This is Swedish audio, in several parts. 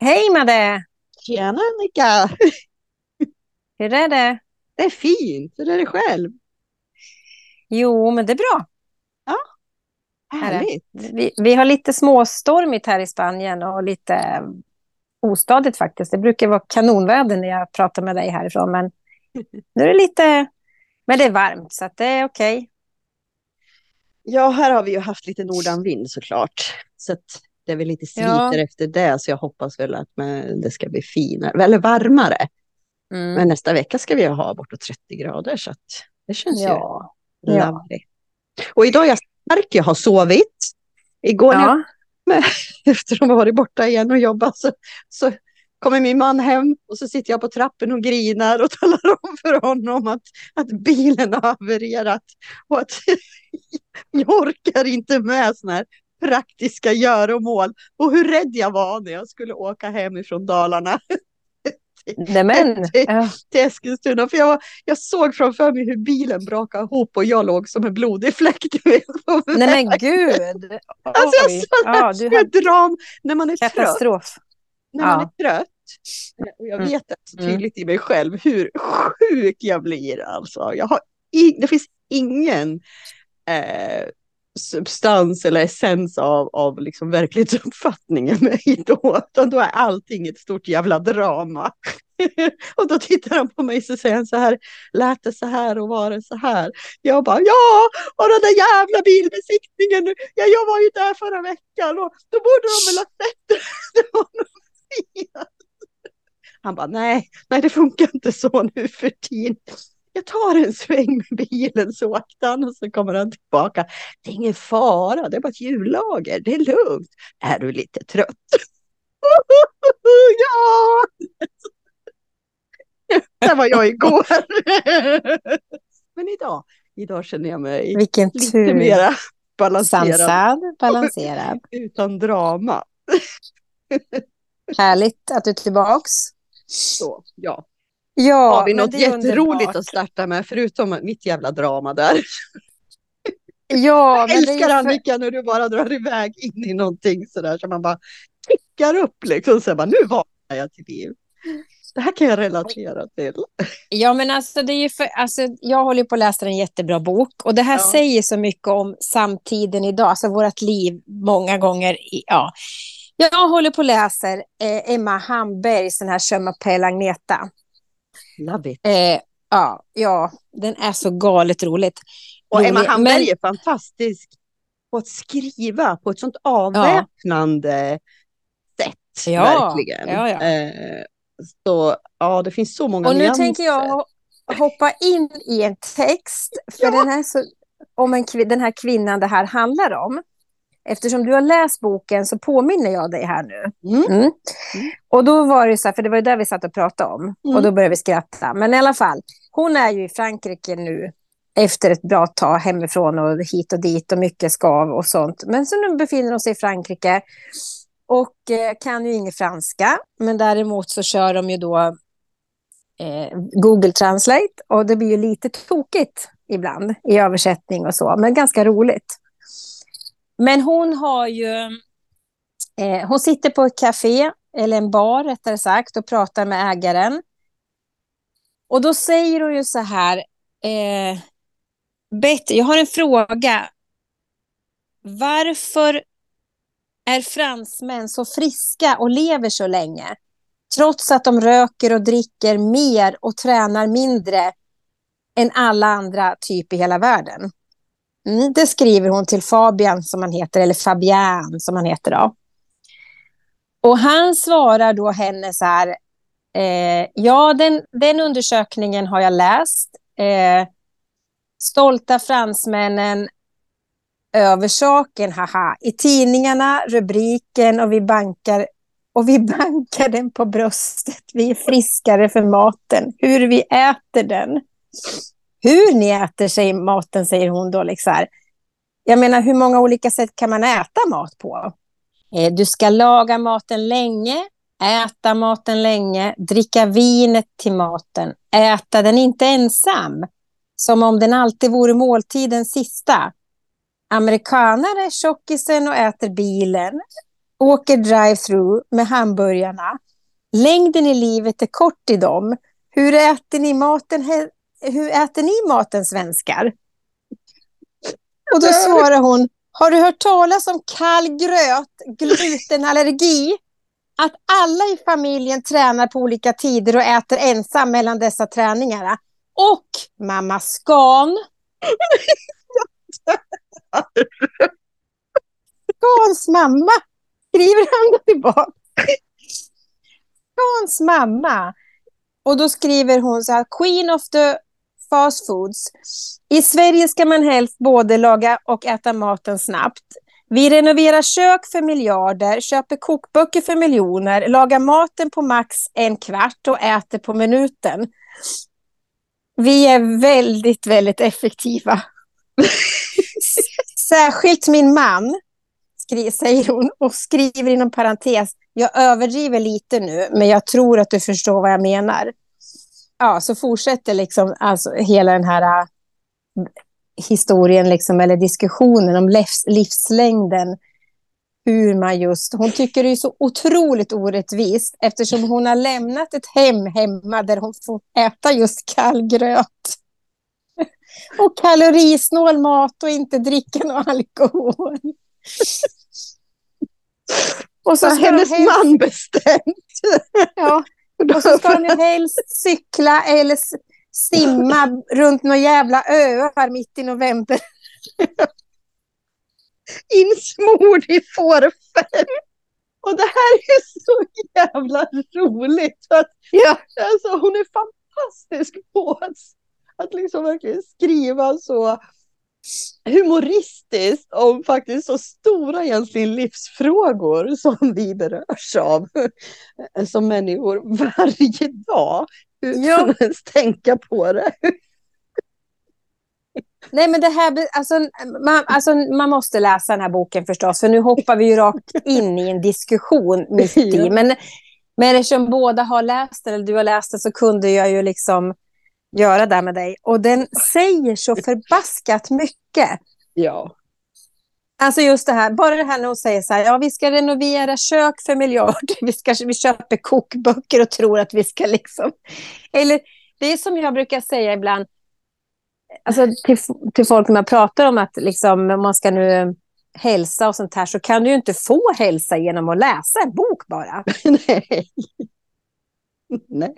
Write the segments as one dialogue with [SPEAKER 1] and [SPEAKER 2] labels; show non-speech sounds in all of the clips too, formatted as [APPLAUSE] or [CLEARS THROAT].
[SPEAKER 1] Hej Madde!
[SPEAKER 2] Tjena Annika! [LAUGHS]
[SPEAKER 1] Hur är det?
[SPEAKER 2] Det är fint. Hur är det själv?
[SPEAKER 1] Jo, men det är bra.
[SPEAKER 2] Ja, härligt.
[SPEAKER 1] Vi, vi har lite småstormigt här i Spanien och lite ostadigt faktiskt. Det brukar vara kanonväder när jag pratar med dig härifrån, men [LAUGHS] nu är det lite... Men det är varmt, så det är okej.
[SPEAKER 2] Ja, här har vi ju haft lite nordanvind såklart. Så att det är väl lite
[SPEAKER 1] Ja.
[SPEAKER 2] sviter efter det, så jag hoppas väl att men, det ska bli finare, eller varmare.
[SPEAKER 1] Mm.
[SPEAKER 2] Men nästa vecka ska vi ha bortåt 30 grader, så det känns
[SPEAKER 1] Ja.
[SPEAKER 2] ju
[SPEAKER 1] Ja.
[SPEAKER 2] lovely. Och idag är jag stark, jag har sovit. Igår när jag
[SPEAKER 1] ja. [LAUGHS]
[SPEAKER 2] efter att ha varit borta igen och jobbat så, så kommer min man hem och så sitter jag på trappen och grinar och [LAUGHS] talar om för honom att, att bilen har havererat och att [LAUGHS] jag orkar inte med sådana här praktiska göromål och hur rädd jag var när jag skulle åka hem ifrån Dalarna [LAUGHS]
[SPEAKER 1] Nej, men, ja.
[SPEAKER 2] till Eskilstuna. För jag, var, jag såg framför mig hur bilen brakade ihop och jag låg som en blodig fläck.
[SPEAKER 1] Nej men gud!
[SPEAKER 2] Alltså jag
[SPEAKER 1] Oj.
[SPEAKER 2] sa
[SPEAKER 1] Ja, hade
[SPEAKER 2] dram när man är trött.
[SPEAKER 1] katastrof.
[SPEAKER 2] när man
[SPEAKER 1] Ja.
[SPEAKER 2] är trött. Och jag
[SPEAKER 1] Mm.
[SPEAKER 2] vet det så
[SPEAKER 1] Mm.
[SPEAKER 2] tydligt i mig själv hur sjuk jag blir. Alltså. Jag har i, det finns ingen eh, substans eller essens av, av liksom verklighetsuppfattningen [LAUGHS] i mig då. Utan då är allting ett stort jävla drama. [LAUGHS] och då tittar han på mig och säger så här, lät det så här och var det så här? Jag bara, ja, och den där jävla bilbesiktningen, ja, jag var ju där förra veckan och då borde de väl ha sett det. [LAUGHS] Han bara, nej, nej det funkar inte så nu för tiden. Jag tar en sväng med bilen så åkte han och så kommer han tillbaka. Det är ingen fara, det är bara ett hjullager, det är lugnt. Är du lite trött? [LAUGHS] ja! [LAUGHS] Det var jag igår. [LAUGHS] Men idag, idag känner jag mig
[SPEAKER 1] Vilken
[SPEAKER 2] lite
[SPEAKER 1] tur.
[SPEAKER 2] mera balanserad
[SPEAKER 1] Sansad, balanserad.
[SPEAKER 2] utan drama.
[SPEAKER 1] Härligt att du är tillbaks.
[SPEAKER 2] Så, ja.
[SPEAKER 1] Ja,
[SPEAKER 2] Har vi något jätteroligt att starta med förutom mitt jävla drama där?
[SPEAKER 1] Ja, [LAUGHS]
[SPEAKER 2] Jag
[SPEAKER 1] men det är
[SPEAKER 2] älskar
[SPEAKER 1] för...
[SPEAKER 2] Annika när du bara drar iväg in i någonting sådär så man bara kickar upp liksom. Så bara, nu vaknar jag till liv. Det här kan jag relatera till.
[SPEAKER 1] Ja, men alltså, det är för... alltså, jag håller på att läsa en jättebra bok och det här
[SPEAKER 2] Ja.
[SPEAKER 1] säger så mycket om samtiden idag, alltså vårt liv många gånger. I, ja. Jag håller på att läsa eh, Emma Hambergs den här Je m'appelle Agneta.
[SPEAKER 2] Love it.
[SPEAKER 1] Eh, ja, ja, den är så galet roligt.
[SPEAKER 2] Och Emma. Hamberg
[SPEAKER 1] Men-
[SPEAKER 2] är fantastisk på att skriva på ett sånt avväpnande sätt.
[SPEAKER 1] Ja,
[SPEAKER 2] verkligen.
[SPEAKER 1] ja, ja.
[SPEAKER 2] Eh, så ja, det finns så många
[SPEAKER 1] Och nu
[SPEAKER 2] nyanser.
[SPEAKER 1] tänker jag ho- hoppa in i en text, för
[SPEAKER 2] Ja.
[SPEAKER 1] den, här så, om en, den här kvinnan det här handlar om. Eftersom du har läst boken så påminner jag dig här nu.
[SPEAKER 2] Mm.
[SPEAKER 1] Mm. Och då var det så här, för det var ju där vi satt och pratade om.
[SPEAKER 2] Mm.
[SPEAKER 1] Och då började vi skratta. Men i alla fall, hon är ju i Frankrike nu efter ett bra tag hemifrån och hit och dit och mycket skav och sånt. Men så nu befinner hon sig i Frankrike och eh, kan ju inget franska. Men däremot så kör de ju då eh, Google Translate och det blir ju lite tokigt ibland i översättning och så, men ganska roligt. Men hon har ju... Eh, hon sitter på ett café, eller en bar rättare sagt, och pratar med ägaren. Och då säger hon ju så här... Eh, Betty, jag har en fråga. Varför är fransmän så friska och lever så länge? Trots att de röker och dricker mer och tränar mindre än alla andra typ i hela världen. Det skriver hon till Fabian som han heter, eller Fabian som han heter då. Och han svarar då henne så här, eh, ja den, den undersökningen har jag läst. Eh, stolta fransmännen över saken, haha. I tidningarna, rubriken och vi bankar och vi [LAUGHS] bankar den på bröstet. Vi är friskare för maten. Hur vi äter den. Hur ni äter sig maten, säger hon då. Liksom. här. Jag menar, hur många olika sätt kan man äta mat på? Eh, Du ska laga maten länge, äta maten länge, dricka vinet till maten, äta den inte ensam, som om den alltid vore måltidens sista. Amerikanare är tjockisen och äter bilen. åker drive-through med hamburgarna. Längden i livet är kort i dem. Hur äter ni maten, hur äter ni maten svenskar? Och då svarar hon, har du hört talas om kall gröt, glutenallergi? Att alla i familjen tränar på olika tider och äter ensam mellan dessa träningar. Och mamma Scan. Scans [LAUGHS] mamma, skriver han då tillbaka. Scans mamma. Och då skriver hon så här, Queen of the fast foods. I Sverige ska man helst både laga och äta maten snabbt. Vi renoverar kök för miljarder, köper kokböcker för miljoner, lagar maten på max en kvart och äter på minuten. Vi är väldigt, väldigt effektiva. [LAUGHS] Särskilt min man, säger hon och skriver inom parentes. Jag överdriver lite nu, men jag tror att du förstår vad jag menar. Ja, så fortsätter liksom alltså hela den här äh, historien liksom, eller diskussionen om livs, livslängden. Hur man just, hon tycker det är så otroligt orättvist eftersom hon har lämnat ett hem hemma där hon får äta just kall gröt. [LAUGHS] Och kalorisnål mat och inte dricka någon alkohol. Och
[SPEAKER 2] Så
[SPEAKER 1] ska
[SPEAKER 2] hennes
[SPEAKER 1] helst,
[SPEAKER 2] man bestämt. [LAUGHS]
[SPEAKER 1] ja, och så ska de ju helst cykla eller simma runt några jävla öar mitt i november. [LAUGHS]
[SPEAKER 2] insmord i fårfett. Och det här är så jävla roligt. För att,
[SPEAKER 1] Ja.
[SPEAKER 2] alltså, hon är fantastisk på att, att liksom verkligen skriva så humoristiskt om faktiskt så stora egentligen livsfrågor som vi berörs av [LAUGHS] som människor varje dag. Utan
[SPEAKER 1] Ja.
[SPEAKER 2] att ens tänka på det. [LAUGHS]
[SPEAKER 1] Nej, men det här, alltså, man, alltså, man måste läsa den här boken förstås, för nu hoppar vi ju rakt [LAUGHS] in i en diskussion mitt i. Men, men eftersom båda har läst den, eller du har läst den, så kunde jag ju liksom göra det med dig. Och den säger så förbaskat mycket.
[SPEAKER 2] Ja.
[SPEAKER 1] Alltså just det här, bara det här när hon säger så här, ja vi ska renovera kök för miljarder, [LAUGHS] vi, ska, vi köper kokböcker och tror att vi ska liksom... Eller det är som jag brukar säga ibland, alltså till, till folk när man pratar om att liksom, om man ska nu hälsa och sånt här, så kan du ju inte få hälsa genom att läsa en bok bara. [LAUGHS]
[SPEAKER 2] Nej. [LAUGHS] Nej.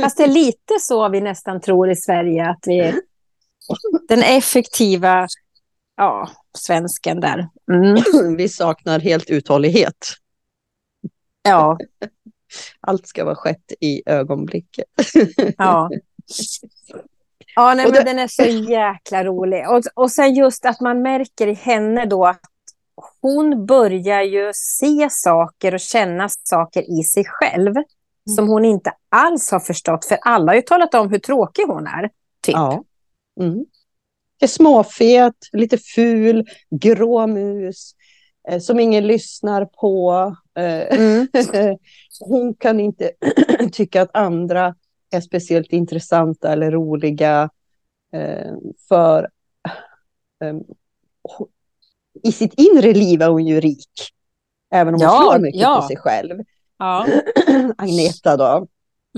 [SPEAKER 1] Fast det är lite så vi nästan tror i Sverige, att vi den effektiva ja, svensken där. Mm,
[SPEAKER 2] Vi saknar helt uthållighet.
[SPEAKER 1] ja,
[SPEAKER 2] Allt ska vara skett i ögonblicket.
[SPEAKER 1] Ja. Ja, nej, men den är så jäkla rolig. Och, och sen just att man märker i henne då att hon börjar ju se saker och känna saker i sig själv som hon inte alls har förstått. För alla har ju talat om hur tråkig hon är. Typ.
[SPEAKER 2] Ja. Mm. Är småfet, lite ful, grå mus, eh, som ingen lyssnar på. Eh,
[SPEAKER 1] Mm. [LAUGHS]
[SPEAKER 2] Hon kan inte [CLEARS THROAT] tycka att andra är speciellt intressanta eller roliga. Eh, för eh, i sitt inre liv är hon ju rik. Även om hon
[SPEAKER 1] Ja,
[SPEAKER 2] slår mycket
[SPEAKER 1] ja.
[SPEAKER 2] på sig själv.
[SPEAKER 1] Ja. [CLEARS THROAT]
[SPEAKER 2] Agneta då,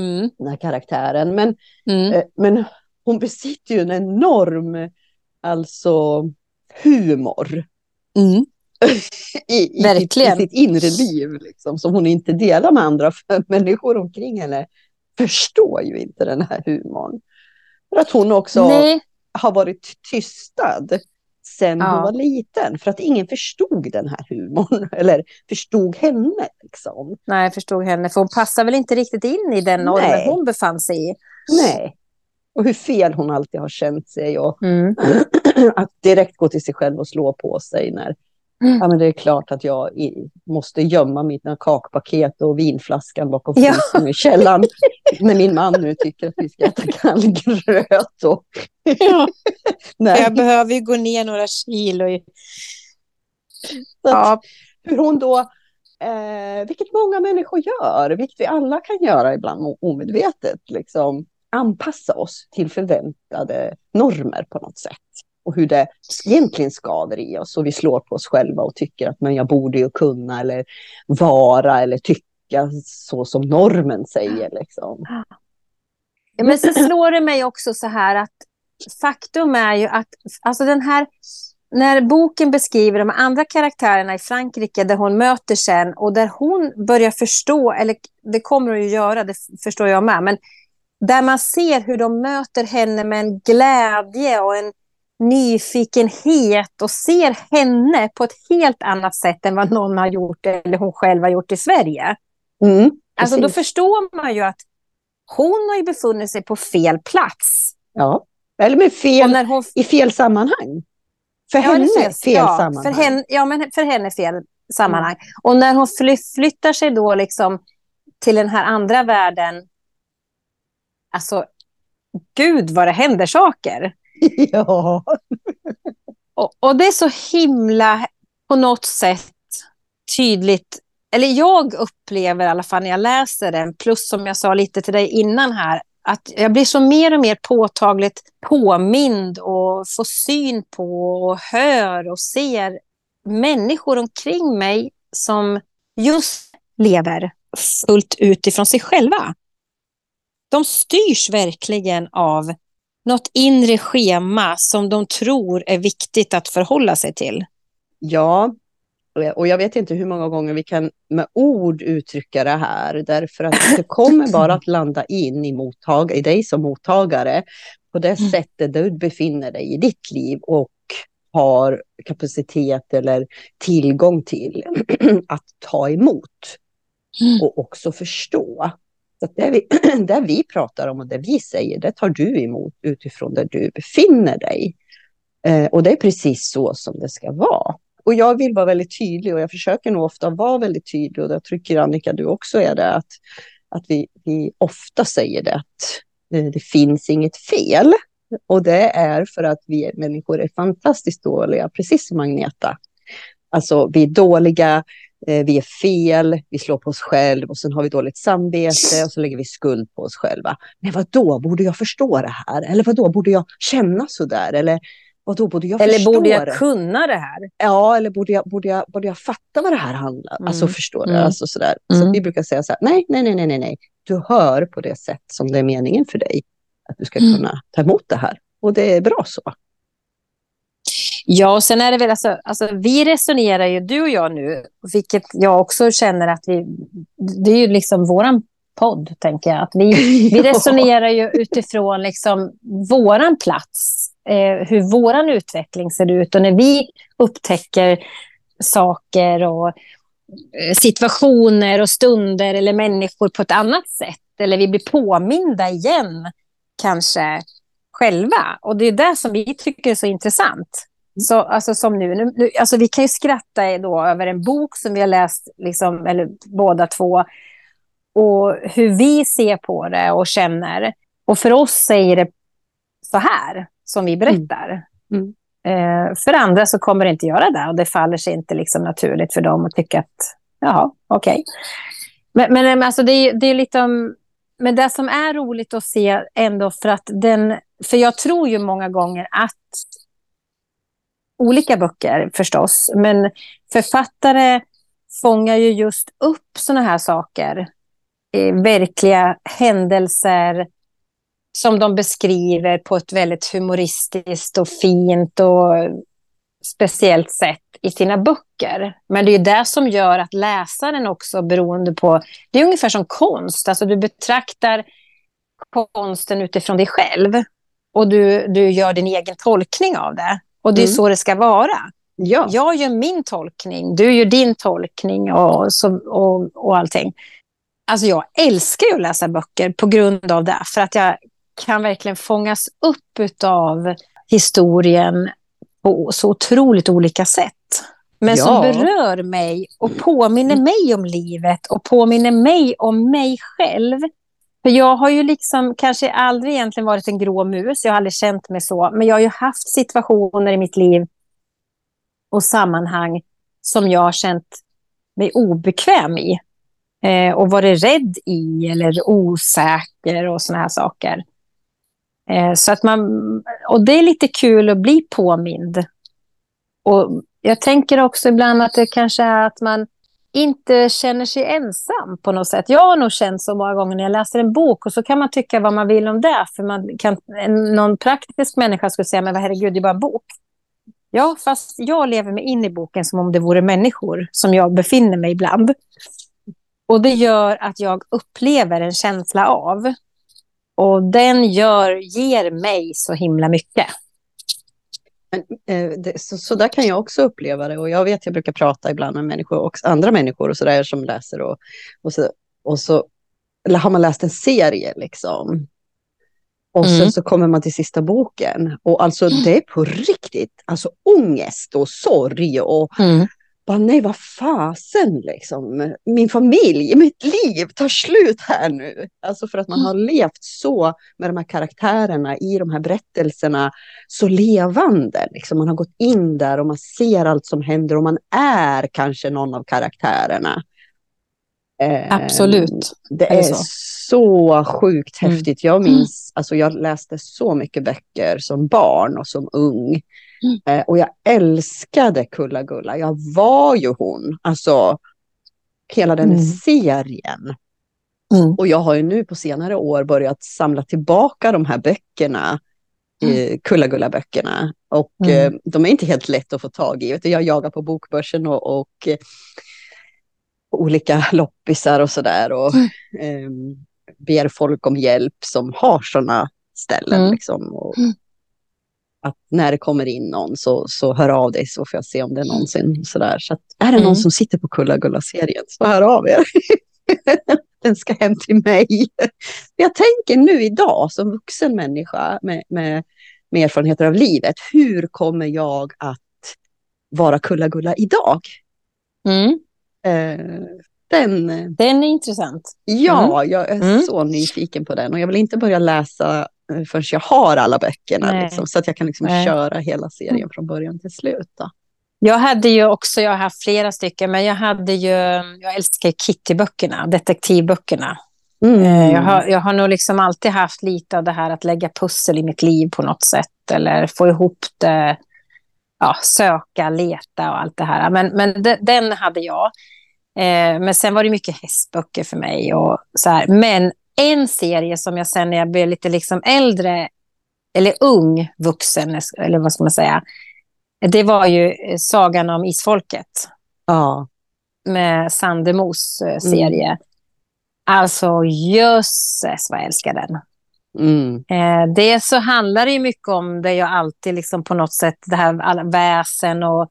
[SPEAKER 1] Mm.
[SPEAKER 2] den här karaktären. Men
[SPEAKER 1] Mm.
[SPEAKER 2] Eh, Men hon besitter ju en enorm alltså, humor
[SPEAKER 1] Mm. [LAUGHS]
[SPEAKER 2] i, i, sitt, i
[SPEAKER 1] Verkligen.
[SPEAKER 2] sitt inre liv liksom, som hon inte delar med andra. För [LAUGHS] människor omkring henne förstår ju inte den här humorn. För att hon också
[SPEAKER 1] Nej.
[SPEAKER 2] har varit tystad sen
[SPEAKER 1] Ja.
[SPEAKER 2] hon var liten. För att ingen förstod den här humorn. [LAUGHS] Eller förstod henne. Liksom.
[SPEAKER 1] Nej, förstod henne. För hon passar väl inte riktigt in i den normen hon befann sig i.
[SPEAKER 2] Nej. Och hur fel hon alltid har känt sig. Och
[SPEAKER 1] Mm. [CLEARS THROAT]
[SPEAKER 2] att direkt gå till sig själv och slå på sig när
[SPEAKER 1] Mm.
[SPEAKER 2] ja, men det är klart att jag i, måste gömma mina kakpaket och vinflaskan bakom
[SPEAKER 1] Ja.
[SPEAKER 2] frysen i källaren. när min man nu tycker att vi ska äta kall gröt. Och,
[SPEAKER 1] Ja. [LAUGHS]
[SPEAKER 2] nej,
[SPEAKER 1] Jag behöver ju gå ner några kilo. I... Ja,
[SPEAKER 2] hur hon då, eh, vilket många människor gör, vilket vi alla kan göra ibland omedvetet, liksom anpassa oss till förväntade normer på något sätt och hur det egentligen skaver i oss och vi slår på oss själva och tycker att men jag borde ju kunna eller vara eller tycka så som normen säger. Liksom.
[SPEAKER 1] Ja, men så slår det mig också så här att faktum är ju att alltså den här när boken beskriver de andra karaktärerna i Frankrike där hon möter sen och där hon börjar förstå, eller det kommer hon ju göra, det förstår jag med, men där man ser hur de möter henne med en glädje och en nyfikenhet och ser henne på ett helt annat sätt än vad någon har gjort eller hon själv har gjort i Sverige.
[SPEAKER 2] Mm,
[SPEAKER 1] alltså då förstår man ju att hon har ju befunnit sig på fel plats.
[SPEAKER 2] Ja, eller med fel, hon... i fel sammanhang. För ja, henne fel ja, sammanhang.
[SPEAKER 1] För henne, ja, men för henne fel sammanhang. Mm. Och när hon fly, flyttar sig då liksom till den här andra världen, alltså gud vad det händer saker. [LAUGHS]
[SPEAKER 2] Ja.
[SPEAKER 1] och, och det är så himla på något sätt tydligt eller jag upplever i alla fall när jag läser den, plus som jag sa lite till dig innan här, att jag blir så mer och mer påtagligt påmind och får syn på och hör och ser människor omkring mig som just lever fullt ut ifrån sig själva. De styrs verkligen av något inre schema som de tror är viktigt att förhålla sig till.
[SPEAKER 2] Ja, och jag vet inte hur många gånger vi kan med ord uttrycka det här, därför att det kommer [LAUGHS] bara att landa in i, mottag i dig som mottagare på det mm. sättet du befinner dig i ditt liv och har kapacitet eller tillgång till [CLEARS THROAT] att ta emot mm. och också förstå. Så det, vi, [CLEARS THROAT] det vi pratar om och det vi säger, det tar du emot utifrån där du befinner dig. Eh, och det är precis så som det ska vara. Och jag vill vara väldigt tydlig och jag försöker nog ofta vara väldigt tydlig och det tycker Annika du också är det, att, att vi, vi ofta säger det att det, det finns inget fel. Och det är för att vi människor är fantastiskt dåliga, precis som Agneta. Alltså vi är dåliga, vi är fel, vi slår på oss själva och sen har vi dåligt samvete och så lägger vi skuld på oss själva. Men vad då borde jag förstå det här? Eller vad då borde jag känna så där? Eller och då borde jag
[SPEAKER 1] eller borde jag det. kunna det här?
[SPEAKER 2] Ja, eller borde jag, borde jag, borde jag fatta vad det här handlar om? Mm. Alltså förstår du? Mm. Alltså, sådär. Mm. Så vi brukar säga så här, nej, nej, nej, nej, nej, du hör på det sätt som det är meningen för dig. Att du ska mm. kunna ta emot det här. Och det är bra så.
[SPEAKER 1] Ja, och sen är det väl alltså, alltså, vi resonerar ju, du och jag nu, vilket jag också känner att vi, det är ju liksom våran podd, tänker jag. Att vi, [LAUGHS] vi resonerar ju utifrån liksom våran plats eh, hur vår utveckling ser ut. Och när vi upptäcker saker och eh, situationer och stunder eller människor på ett annat sätt. Eller vi blir påminda igen, kanske själva. Och det är det som vi tycker är så intressant. Så, alltså som nu, nu alltså vi kan ju skratta då över en bok som vi har läst, liksom, eller båda två, och hur vi ser på det och känner. Och för oss säger det så här som vi berättar. Mm. Mm. Eh, för andra så kommer det inte göra det och det faller sig inte liksom naturligt för dem att tycka att jaha, okej. Okay. Men, men alltså det, är, det är lite om, men det som är roligt att se ändå för att den, för jag tror ju många gånger att olika böcker förstås, men författare fångar ju just upp sådana här saker, eh, verkliga händelser, som de beskriver på ett väldigt humoristiskt och fint och speciellt sätt i sina böcker. Men det är det som gör att läsaren också beroende på... Det är ungefär som konst. Alltså du betraktar konsten utifrån dig själv. Och du, du gör din egen tolkning av det. Och det är mm. så det ska vara. Ja. Jag gör min tolkning, du gör din tolkning och, så, och, och allting. Alltså jag älskar att läsa böcker på grund av det. För att jag kan verkligen fångas upp av historien på så otroligt olika sätt. Men ja. som berör mig och påminner mig om livet och påminner mig om mig själv. För jag har ju liksom kanske aldrig egentligen varit en grå mus, jag har aldrig känt mig så. Men jag har ju haft situationer i mitt liv och sammanhang som jag har känt mig obekväm i. Eh, och varit rädd i eller osäker och såna här saker. Eh, så att man, och det är lite kul att bli påmind. Och jag tänker också ibland att det kanske är att man inte känner sig ensam på något sätt. Jag har nog känt så många gånger när jag läser en bok och så kan man tycka vad man vill om det. För man kan, någon praktisk människa skulle säga, men herregud, det är bara en bok. Ja, fast jag lever mig in i boken som om det vore människor som jag befinner mig ibland. Och det gör att jag upplever en känsla av. Och den gör, ger mig så himla mycket.
[SPEAKER 2] Men, eh, det, så, så där kan jag också uppleva det. Och jag vet, jag brukar prata ibland med människor och andra människor och så där som läser. Och, och, så, och så eller har man läst en serie liksom. Och mm. sen så kommer man till sista boken. Och alltså det är på riktigt, alltså ångest och sorg och mm bara, nej vad fasen liksom. Min familj, mitt liv tar slut här nu. Alltså för att man har levt så med de här karaktärerna i de här berättelserna. Så levande. Liksom. Man har gått in där och man ser allt som händer och man är kanske någon av karaktärerna.
[SPEAKER 1] Absolut.
[SPEAKER 2] Eh, det är, är så. så sjukt mm. häftigt. Jag minns, alltså jag läste så mycket böcker som barn och som ung. Eh, och jag älskade Kulla-Gulla. Jag var ju hon. Alltså hela den mm. serien. Mm. Och jag har ju nu på senare år börjat samla tillbaka de här böckerna. Mm. Kulla-Gulla-böckerna. Och mm. eh, de är inte helt lätt att få tag i. Jag jagar på bokbörsen och, och eh, olika loppisar och sådär. Och eh, ber folk om hjälp som har sådana ställen. Mm. Liksom, och, att när det kommer in någon så, så hör av dig så får jag se om det är någonsin sådär. Så att, är det någon mm. som sitter på Kulla-Gulla-serien så hör av er. [LAUGHS] Den ska hem till mig. Jag tänker nu idag som vuxen människa med, med, med erfarenheter av livet. Hur kommer jag att vara Kulla-Gulla idag?
[SPEAKER 1] Mm.
[SPEAKER 2] Eh, den,
[SPEAKER 1] den är intressant.
[SPEAKER 2] Ja, mm. jag är mm. så nyfiken på den och jag vill inte börja läsa Eh, förrän jag har alla böckerna. Liksom, så att jag kan liksom köra hela serien mm. från början till slut. Då.
[SPEAKER 1] Jag hade ju också, jag har haft flera stycken, men jag hade ju, jag älskar Kitty-böckerna, detektivböckerna. Mm. Eh, jag, har, jag har nog liksom alltid haft lite av det här att lägga pussel i mitt liv på något sätt. Eller få ihop det, ja, söka, leta och allt det här. Men, men de, den hade jag. Eh, men sen var det mycket hästböcker för mig. Och så här. Men en serie som jag sen när jag blev lite liksom äldre, eller ung vuxen, eller vad ska man säga, det var ju Sagan om Isfolket.
[SPEAKER 2] Ja.
[SPEAKER 1] Med Sandemos eh, serie. Mm. Alltså, jösses vad jag älskar den.
[SPEAKER 2] Mm.
[SPEAKER 1] Eh, det så handlar det mycket om det jag alltid liksom på något sätt, det här väsen och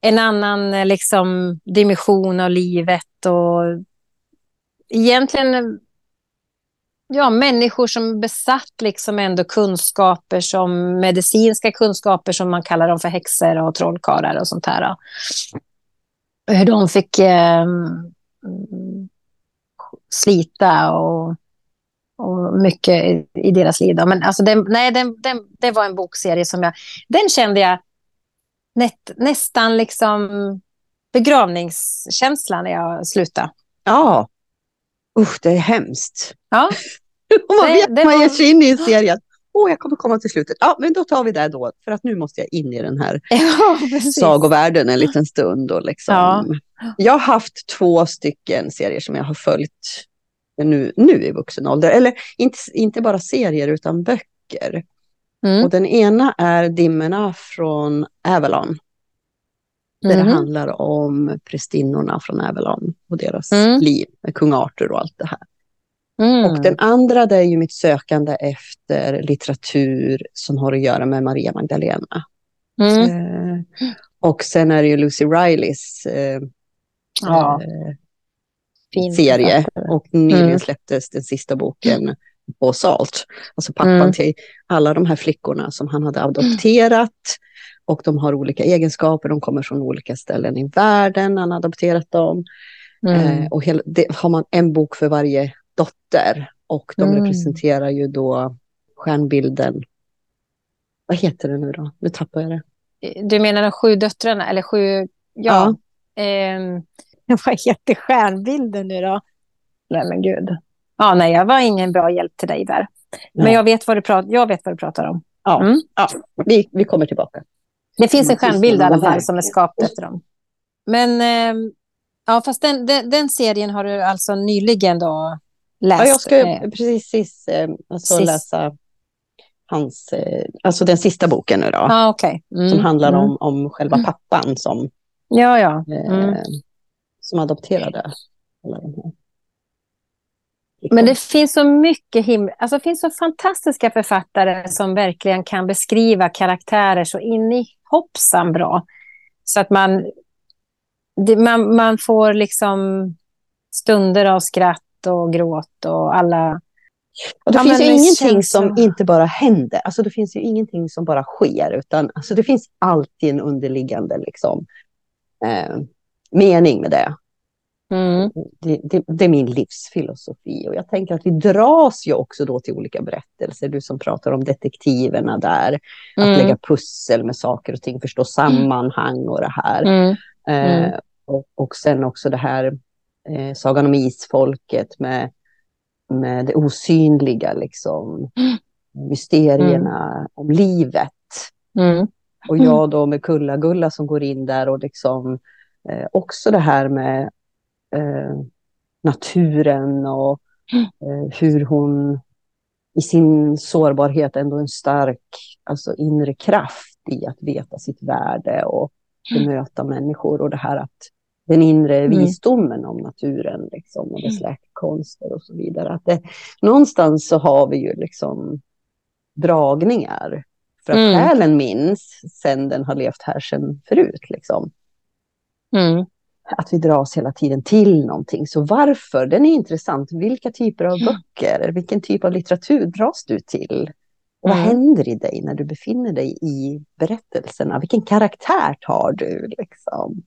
[SPEAKER 1] en annan eh, liksom dimension av livet och egentligen ja, människor som besatt liksom ändå kunskaper som medicinska kunskaper som man kallar dem för häxor och trollkarlar och sånt här. Hur de fick eh, slita och, och mycket i, i deras liv. Då. Men alltså den, nej, den, den, det var en bokserie som jag... Den kände jag nät, nästan liksom begravningskänslan när jag slutade.
[SPEAKER 2] Ja, usch det är hemskt.
[SPEAKER 1] Ja. [LAUGHS]
[SPEAKER 2] Och man vet det man ger sig in i en serie. Åh, oh, jag kommer komma till slutet. Ja, men då tar vi det då. För att nu måste jag in i den här [LAUGHS] ja, sagovärlden en liten stund. Och liksom. Ja. Jag har haft två stycken serier som jag har följt nu, nu i vuxen ålder. Eller inte, inte bara serier utan böcker. Mm. Och den ena är Dimmorna från Avalon. Där mm. det handlar om prästinnorna från Avalon och deras mm. liv med kung Arthur och allt det här. Mm. Och den andra det är ju mitt sökande efter litteratur som har att göra med Maria Magdalena. Mm. Eh, och sen är det ju Lucy Rileys eh, ja. eh, serie. Och nyligen mm. släpptes den sista boken på Salt. Alltså pappan mm. till alla de här flickorna som han hade adopterat. Och de har olika egenskaper, de kommer från olika ställen i världen, han har adopterat dem. Mm. Eh, och hela, det, har man en bok för varje dotter och de mm. representerar ju då stjärnbilden. Vad heter det nu då? Nu tappar jag det.
[SPEAKER 1] Du menar de sju döttrarna eller sju? Ja. ja. Eh, [LAUGHS] vad heter stjärnbilden nu då? Nej men gud. Ja, nej, jag var ingen bra hjälp till dig där. Men
[SPEAKER 2] Ja.
[SPEAKER 1] jag vet vad du, pratar, jag vet vad du pratar om.
[SPEAKER 2] Ja,
[SPEAKER 1] Mm.
[SPEAKER 2] ja vi, vi kommer tillbaka.
[SPEAKER 1] Det finns en
[SPEAKER 2] Mm,
[SPEAKER 1] stjärnbild i alla fall som är skapt efter dem. Men eh, ja, fast den, den, den serien har du alltså nyligen då läst?
[SPEAKER 2] Ja, jag ska
[SPEAKER 1] eh,
[SPEAKER 2] precis eh, alltså läsa hans, eh, alltså den sista boken nu då.
[SPEAKER 1] Ja, okej. Mm,
[SPEAKER 2] Som handlar
[SPEAKER 1] mm.
[SPEAKER 2] om, om själva pappan som,
[SPEAKER 1] Ja, ja.
[SPEAKER 2] eh,
[SPEAKER 1] Mm.
[SPEAKER 2] som adopterade.
[SPEAKER 1] Men det finns så mycket him- alltså det finns så fantastiska författare som verkligen kan beskriva karaktärer så in i hoppsan bra. Så att man, det, man, man får liksom stunder av skratt och gråt och alla...
[SPEAKER 2] Och det
[SPEAKER 1] Ja,
[SPEAKER 2] finns ju ingenting som
[SPEAKER 1] så.
[SPEAKER 2] inte bara händer. Alltså det finns ju ingenting som bara sker, utan alltså det finns alltid en underliggande liksom, eh, mening med det.
[SPEAKER 1] Mm.
[SPEAKER 2] Det, det. det är min livsfilosofi. Och jag tänker att vi dras ju också då till olika berättelser. Du som pratar om detektiverna där. Att
[SPEAKER 1] Mm.
[SPEAKER 2] lägga pussel med saker och ting, förstå sammanhang och det här.
[SPEAKER 1] Mm.
[SPEAKER 2] Eh,
[SPEAKER 1] Mm.
[SPEAKER 2] och, och sen också det här eh, Sagan om isfolket med, med det osynliga, liksom. [GASPS] Mysterierna om livet.
[SPEAKER 1] Mm.
[SPEAKER 2] Och jag då med Kulla-Gulla som går in där och liksom eh, också det här med eh, naturen och eh, hur hon i sin sårbarhet ändå en stark alltså inre kraft i att veta sitt värde och bemöta människor och det här att den inre
[SPEAKER 1] Mm.
[SPEAKER 2] visdomen om naturen liksom, och dess läkekonster och så vidare. Att det, någonstans så har vi ju liksom dragningar. För att
[SPEAKER 1] Mm.
[SPEAKER 2] själen minns sen den har levt här sen förut. Liksom.
[SPEAKER 1] Mm.
[SPEAKER 2] Att vi dras hela tiden till någonting. Så varför? Den är intressant. Vilka typer av böcker, vilken typ av litteratur dras du till? Och vad
[SPEAKER 1] Mm.
[SPEAKER 2] händer i dig när du befinner dig i berättelserna? Vilken karaktär tar du liksom,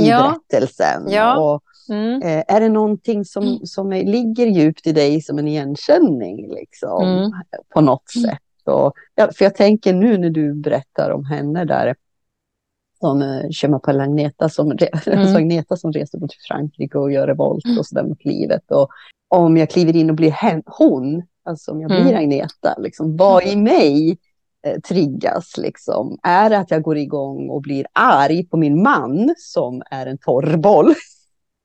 [SPEAKER 2] i
[SPEAKER 1] Ja.
[SPEAKER 2] berättelsen?
[SPEAKER 1] Ja.
[SPEAKER 2] Och,
[SPEAKER 1] Mm.
[SPEAKER 2] eh, är det någonting som, som är, ligger djupt i dig som en igenkänning liksom,
[SPEAKER 1] Mm.
[SPEAKER 2] på något sätt? Och, ja, för jag tänker nu när du berättar om henne där, som uh, Chema Agneta som,
[SPEAKER 1] Mm.
[SPEAKER 2] alltså Agneta som reser till Frankrike och gör revolt och sådär mot livet. Och om jag kliver in och blir hen, hon, alltså om jag blir
[SPEAKER 1] Mm.
[SPEAKER 2] Agneta, liksom, vad i mig eh, triggas? Liksom? Är det att jag går igång och blir arg på min man som är en torrboll? [LAUGHS]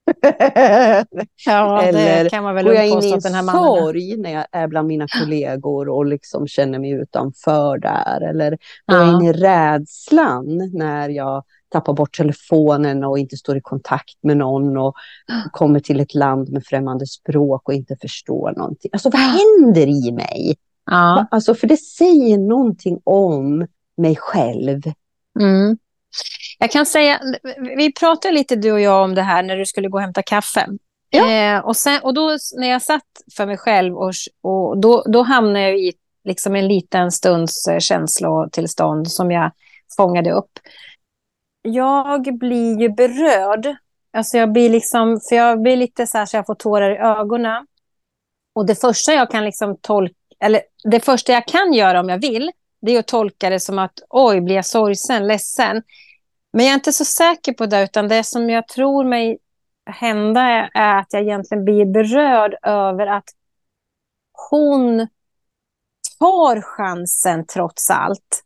[SPEAKER 2] [LAUGHS]
[SPEAKER 1] Ja,
[SPEAKER 2] Eller
[SPEAKER 1] det kan man väl
[SPEAKER 2] Går jag in i en
[SPEAKER 1] mannen
[SPEAKER 2] sorg när jag är bland mina kollegor och liksom känner mig utanför där? Eller går jag
[SPEAKER 1] Ja.
[SPEAKER 2] in i rädslan när jag tappar bort telefonen och inte står i kontakt med någon och [GASPS] kommer till ett land med främmande språk och inte förstår någonting? Alltså vad händer i mig?
[SPEAKER 1] Ja.
[SPEAKER 2] Alltså för det säger någonting om mig själv.
[SPEAKER 1] Mm. Jag kan säga, vi pratade lite du och jag om det här när du skulle gå och hämta kaffe.
[SPEAKER 2] Ja.
[SPEAKER 1] Eh, och, sen, och då när jag satt för mig själv och, och då, då hamnade jag i liksom en liten stunds eh, känslotillstånd som jag fångade upp. Jag blir ju berörd. Alltså jag blir liksom, för jag blir lite så här så jag får tårar i ögonen. Och det första jag kan liksom tolka, eller det första jag kan göra om jag vill, det är att tolka det som att oj, blir jag sorgsen, ledsen. Men jag är inte så säker på det, utan det som jag tror mig hända är, är att jag egentligen blir berörd över att hon tar chansen trots allt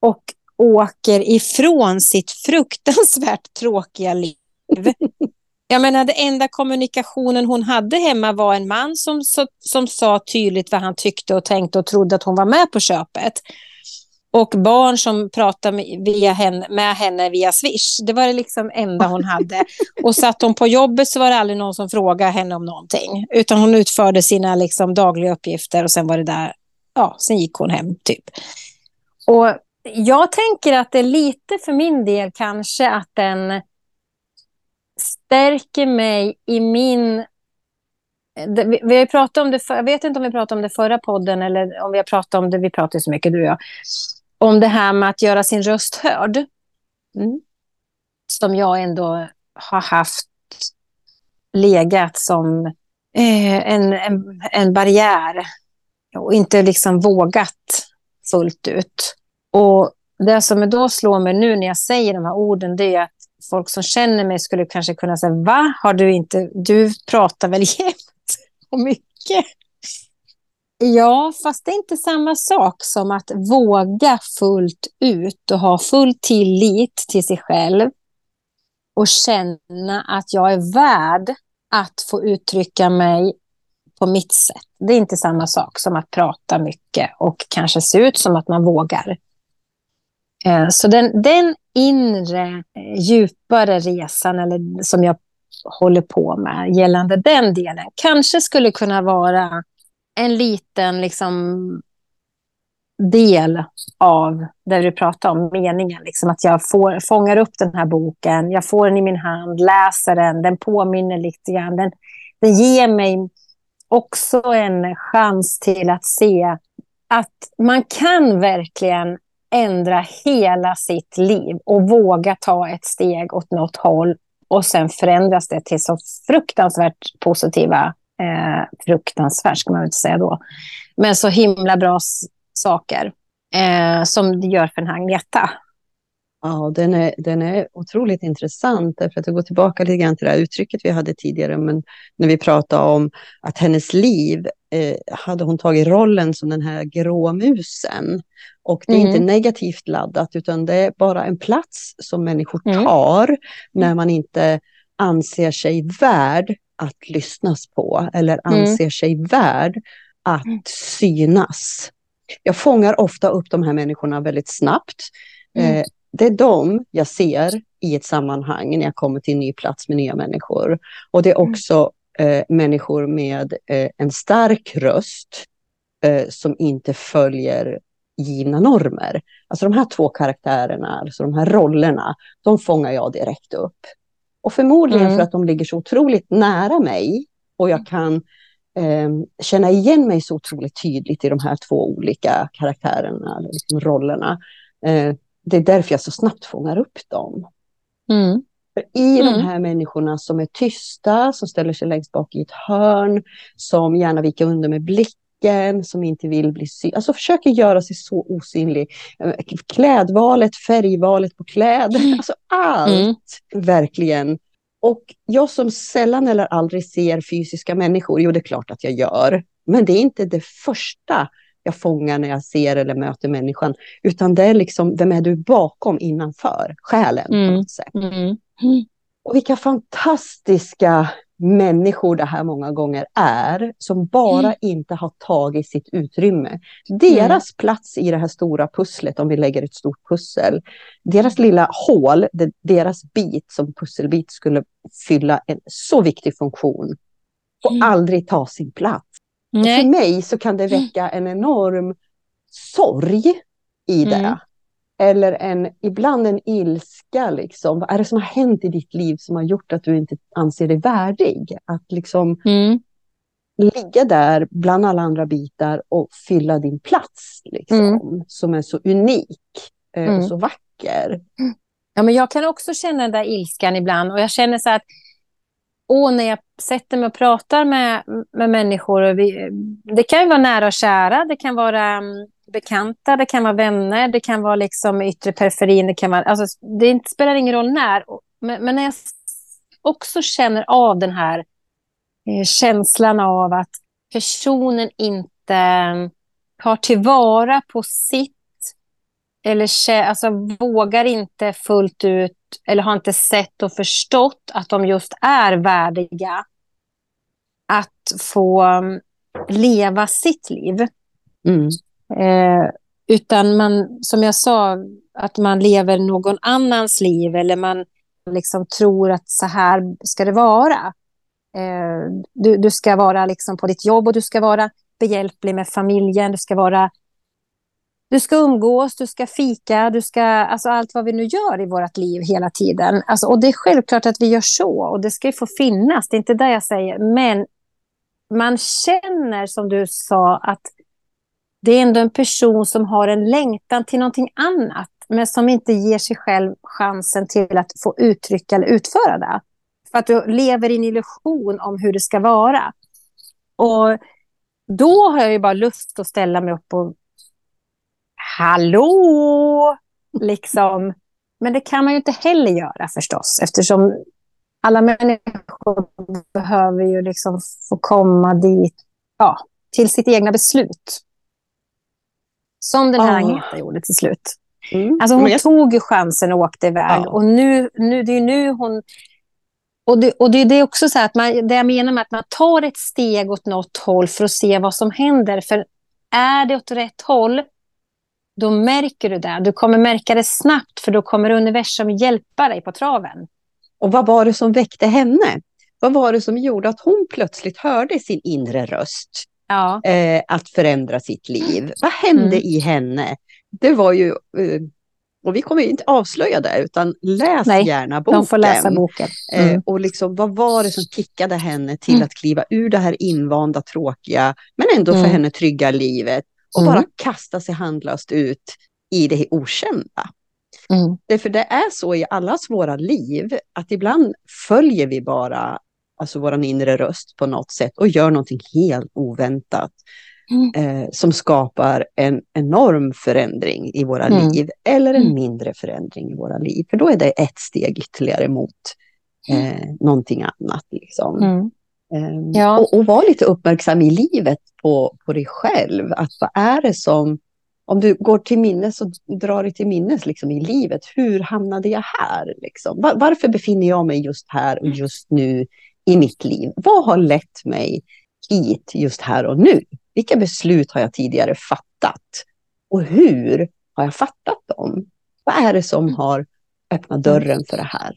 [SPEAKER 1] och åker ifrån sitt fruktansvärt [LAUGHS] tråkiga liv. Jag menar, den enda kommunikationen hon hade hemma var en man som, som, som sa tydligt vad han tyckte och tänkte och trodde att hon var med på köpet. Och barn som pratade med, via henne, med henne via Swish. Det var det liksom enda hon hade. Och satt hon på jobbet så var det aldrig någon som frågade henne om någonting. Utan hon utförde sina liksom dagliga uppgifter och sen var det där, ja, sen gick hon hem typ. Och jag tänker att det är lite för min del kanske att den stärker mig i min... Vi, har pratat om det, för, jag vet inte om vi pratade om det förra podden eller om vi har pratat om det, vi pratar så mycket du och jag, om det här med att göra sin röst hörd.
[SPEAKER 2] Mm.
[SPEAKER 1] Som jag ändå har haft legat som eh, en, en, en barriär och inte liksom vågat fullt ut. Och det som då slår mig nu när jag säger de här orden, det är att folk som känner mig skulle kanske kunna säga, va? Har du inte, du pratar väl [LAUGHS] jämt och mycket? Ja, fast det är inte samma sak som att våga fullt ut och ha full tillit till sig själv och känna att jag är värd att få uttrycka mig på mitt sätt. Det är inte samma sak som att prata mycket och kanske se ut som att man vågar. Eh, så den, den inre, eh, djupare resan eller som jag håller på med gällande den delen kanske skulle kunna vara en liten liksom, del av det du pratar om, meningen. Liksom att jag får, fångar upp den här boken, jag får den i min hand, läser den, den påminner lite grann. Den, den ger mig också en chans till att se att man kan verkligen ändra hela sitt liv och våga ta ett steg åt något håll och sen förändras det till så fruktansvärt positiva, eh, fruktansvärt ska man inte säga då, men så himla bra saker eh, som det gör för en Agneta.
[SPEAKER 2] Ja, den är, den är otroligt intressant, därför att jag går tillbaka lite grann till det här uttrycket vi hade tidigare, men när vi pratade om att hennes liv eh, hade hon tagit rollen som den här gråmusen. Och det är mm. inte negativt laddat, utan det är bara en plats som människor mm. tar mm. när man inte anser sig värd att lyssnas på eller mm. anser mm. sig värd att mm. synas. Jag fångar ofta upp de här människorna väldigt snabbt. Eh, det är de jag ser i ett sammanhang när jag kommer till en ny plats med nya människor. Och det är också eh, människor med eh, en stark röst eh, som inte följer givna normer. Alltså de här två karaktärerna, alltså de här rollerna, de fångar jag direkt upp. Och förmodligen mm. för att de ligger så otroligt nära mig och jag kan eh, känna igen mig så otroligt tydligt i de här två olika karaktärerna, liksom rollerna. Eh, det är därför jag så snabbt fångar upp dem. Mm. För I mm. de här människorna som är tysta, som ställer sig längst bak i ett hörn, som gärna viker under med blicken, som inte vill bli synlig, alltså försöker göra sig så osynlig. Klädvalet, färgvalet på kläder, mm. alltså allt, mm. verkligen. Och jag som sällan eller aldrig ser fysiska människor, jo det är klart att jag gör, men det är inte det första jag fångar när jag ser eller möter människan, utan det är liksom, vem är du bakom innanför, själen mm. på något sätt. Mm. Och vilka fantastiska människor det här många gånger är, som bara mm. inte har tagit sitt utrymme. Deras mm. plats i det här stora pusslet, om vi lägger ett stort pussel, deras lilla hål, deras bit som pusselbit skulle fylla en så viktig funktion, och mm. aldrig ta sin plats. För mig så kan det mm. väcka en enorm sorg i det. Eller en, ibland en ilska. Liksom. Vad är det som har hänt i ditt liv som har gjort att du inte anser dig värdig? Att liksom mm. ligga där bland alla andra bitar och fylla din plats. Liksom, mm. Som är så unik eh, och mm. så vacker.
[SPEAKER 1] Ja, men jag kan också känna den där ilskan ibland. Och jag känner så att och när jag sätter mig och pratar med, med människor, och vi, det kan ju vara nära och kära, det kan vara um, bekanta, det kan vara vänner, det kan vara liksom yttre periferin, det kan vara, alltså, det spelar ingen roll när. Men, men när jag också känner av den här eh, känslan av att personen inte mm, tar tillvara på sitt eller alltså, vågar inte fullt ut eller har inte sett och förstått att de just är värdiga att få um, leva sitt liv. Mm. Eh, utan man, som jag sa, att man lever någon annans liv eller man liksom tror att så här ska det vara. Eh, du, du ska vara liksom på ditt jobb och du ska vara behjälplig med familjen, du ska vara du ska umgås, du ska fika, du ska, alltså allt vad vi nu gör i vårt liv hela tiden. Alltså, och det är självklart att vi gör så och det ska ju få finnas, det är inte det jag säger. Men man känner, som du sa, att det är ändå en person som har en längtan till någonting annat, men som inte ger sig själv chansen till att få uttrycka eller utföra det. För att du lever i en illusion om hur det ska vara. Och då har jag ju bara lust att ställa mig upp och hallå, liksom. Men det kan man ju inte heller göra förstås, eftersom alla människor behöver ju liksom få komma dit, ja, till sitt egna beslut. Som den här
[SPEAKER 2] Ja.
[SPEAKER 1] Agneta gjorde till slut.
[SPEAKER 2] Mm.
[SPEAKER 1] Alltså hon
[SPEAKER 2] jag-
[SPEAKER 1] tog ju chansen och åkte iväg.
[SPEAKER 2] Ja.
[SPEAKER 1] Och nu, nu, det är nu hon... Och det, och det, det är också så här att man, det jag menar med att man tar ett steg åt något håll för att se vad som händer. För är det åt rätt håll, då märker du det. Du kommer märka det snabbt, för då kommer universum hjälpa dig på traven.
[SPEAKER 2] Och vad var det som väckte henne? Vad var det som gjorde att hon plötsligt hörde sin inre röst
[SPEAKER 1] Ja.
[SPEAKER 2] eh, att förändra sitt liv? Vad hände
[SPEAKER 1] Mm.
[SPEAKER 2] i henne? Det var ju, eh, och vi kommer inte avslöja det, utan läs
[SPEAKER 1] Nej,
[SPEAKER 2] gärna boken.
[SPEAKER 1] De får läsa boken.
[SPEAKER 2] Eh,
[SPEAKER 1] Mm.
[SPEAKER 2] och liksom, vad var det som kickade henne till
[SPEAKER 1] Mm.
[SPEAKER 2] att kliva ur det här invanda, tråkiga, men ändå för
[SPEAKER 1] Mm.
[SPEAKER 2] henne trygga livet och
[SPEAKER 1] Mm.
[SPEAKER 2] bara kasta sig handlöst ut i det okända?
[SPEAKER 1] Mm.
[SPEAKER 2] Därför det är så i allas våra liv att ibland följer vi bara alltså våran inre röst på något sätt och gör någonting helt oväntat
[SPEAKER 1] Mm.
[SPEAKER 2] eh, som skapar en enorm förändring i våra
[SPEAKER 1] Mm.
[SPEAKER 2] liv eller en
[SPEAKER 1] Mm.
[SPEAKER 2] mindre förändring i våra liv. För då är det ett steg ytterligare mot eh, någonting annat. Liksom.
[SPEAKER 1] Mm.
[SPEAKER 2] Ehm,
[SPEAKER 1] Ja.
[SPEAKER 2] och, och vara lite uppmärksam i livet på, på dig själv. Att vad är det som, om du går till minnes och drar dig till minnes liksom, i livet, hur hamnade jag här? Liksom? Var, varför befinner jag mig just här och just nu i mitt liv? Vad har lett mig hit just här och nu? Vilka beslut har jag tidigare fattat? Och hur har jag fattat dem? Vad är det som har öppnat dörren för det här?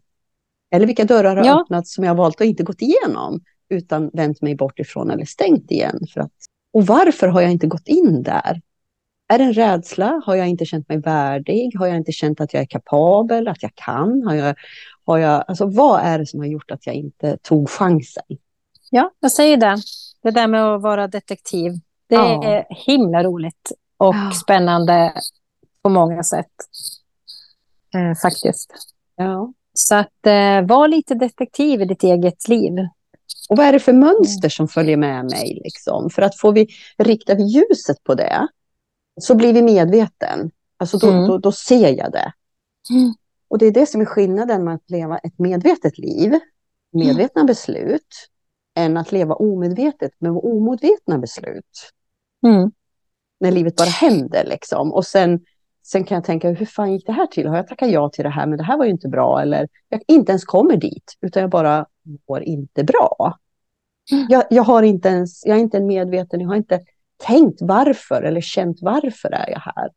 [SPEAKER 2] Eller vilka dörrar har
[SPEAKER 1] Ja.
[SPEAKER 2] öppnats som jag valt att inte gått igenom? utan vänt mig bort ifrån eller stängt igen. För att, och varför har jag inte gått in där? Är det en rädsla? Har jag inte känt mig värdig? Har jag inte känt att jag är kapabel, att jag kan? Har jag, har jag, alltså, vad är det som har gjort att jag inte tog chansen?
[SPEAKER 1] Ja, jag säger det. Det där med att vara detektiv. Det
[SPEAKER 2] Ja.
[SPEAKER 1] är himla roligt och
[SPEAKER 2] Ja.
[SPEAKER 1] spännande på många sätt. Eh, faktiskt.
[SPEAKER 2] Ja.
[SPEAKER 1] Så att eh, var lite detektiv i ditt eget liv.
[SPEAKER 2] Och vad är det för mönster som följer med mig? Liksom? För att får vi rikta vi ljuset på det så blir vi medveten. Alltså då,
[SPEAKER 1] Mm.
[SPEAKER 2] då, då ser jag det.
[SPEAKER 1] Mm.
[SPEAKER 2] Och det är det som är skillnaden med att leva ett medvetet liv, medvetna beslut, än att leva omedvetet med omedvetna beslut.
[SPEAKER 1] Mm.
[SPEAKER 2] När livet bara händer liksom. Och sen, sen kan jag tänka, hur fan gick det här till? Har jag tackat ja till det här, men det här var ju inte bra. Eller jag inte ens kommer dit, utan jag bara mår inte bra.
[SPEAKER 1] Mm.
[SPEAKER 2] Jag, jag, har inte ens, jag är inte en medveten, jag har inte tänkt varför eller känt varför är jag här.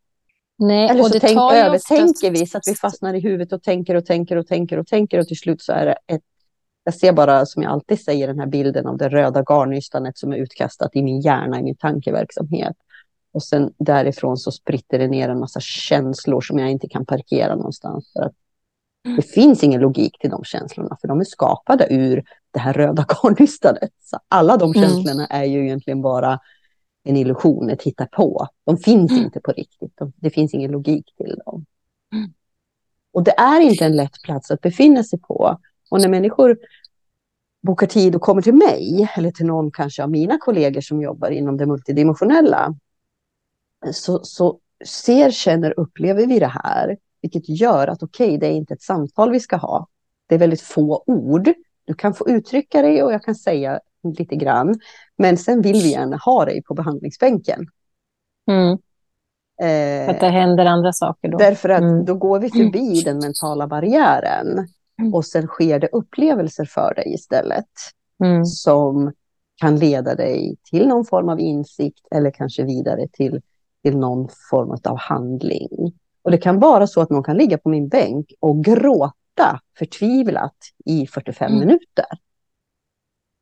[SPEAKER 1] Nej,
[SPEAKER 2] Eller så tänk, övertänker
[SPEAKER 1] oftast-
[SPEAKER 2] vi så att vi fastnar i huvudet och tänker och tänker och tänker och tänker och till slut så är det ett jag ser bara, som jag alltid säger, den här bilden av det röda garnnystanet som är utkastat i min hjärna, i min tankeverksamhet. Och sen därifrån så spritter det ner en massa känslor som jag inte kan parkera någonstans. För att det finns ingen logik till de känslorna, för de är skapade ur det här röda [LAUGHS] garnnystanet. Så alla de
[SPEAKER 1] Mm.
[SPEAKER 2] känslorna är ju egentligen bara en illusion, ett hittepå. De finns
[SPEAKER 1] Mm.
[SPEAKER 2] inte på riktigt. De, det finns ingen logik till dem.
[SPEAKER 1] Mm.
[SPEAKER 2] Och det är inte en lätt plats att befinna sig på. Och när människor bokar tid och kommer till mig, eller till någon kanske av mina kollegor som jobbar inom det multidimensionella, så, så ser, känner, upplever vi det här, vilket gör att okej, okay, det är inte ett samtal vi ska ha. Det är väldigt få ord. Du kan få uttrycka dig och jag kan säga lite grann, men sen vill vi gärna ha dig på behandlingsbänken.
[SPEAKER 1] Mm.
[SPEAKER 2] Eh,
[SPEAKER 1] att det händer andra saker då.
[SPEAKER 2] Därför att
[SPEAKER 1] Mm.
[SPEAKER 2] då går vi förbi den mentala barriären
[SPEAKER 1] Mm.
[SPEAKER 2] och sen sker det upplevelser för dig istället
[SPEAKER 1] Mm.
[SPEAKER 2] som kan leda dig till någon form av insikt eller kanske vidare till, till någon form av handling. Och det kan vara så att någon kan ligga på min bänk och gråta förtvivlat i 45
[SPEAKER 1] Mm.
[SPEAKER 2] minuter.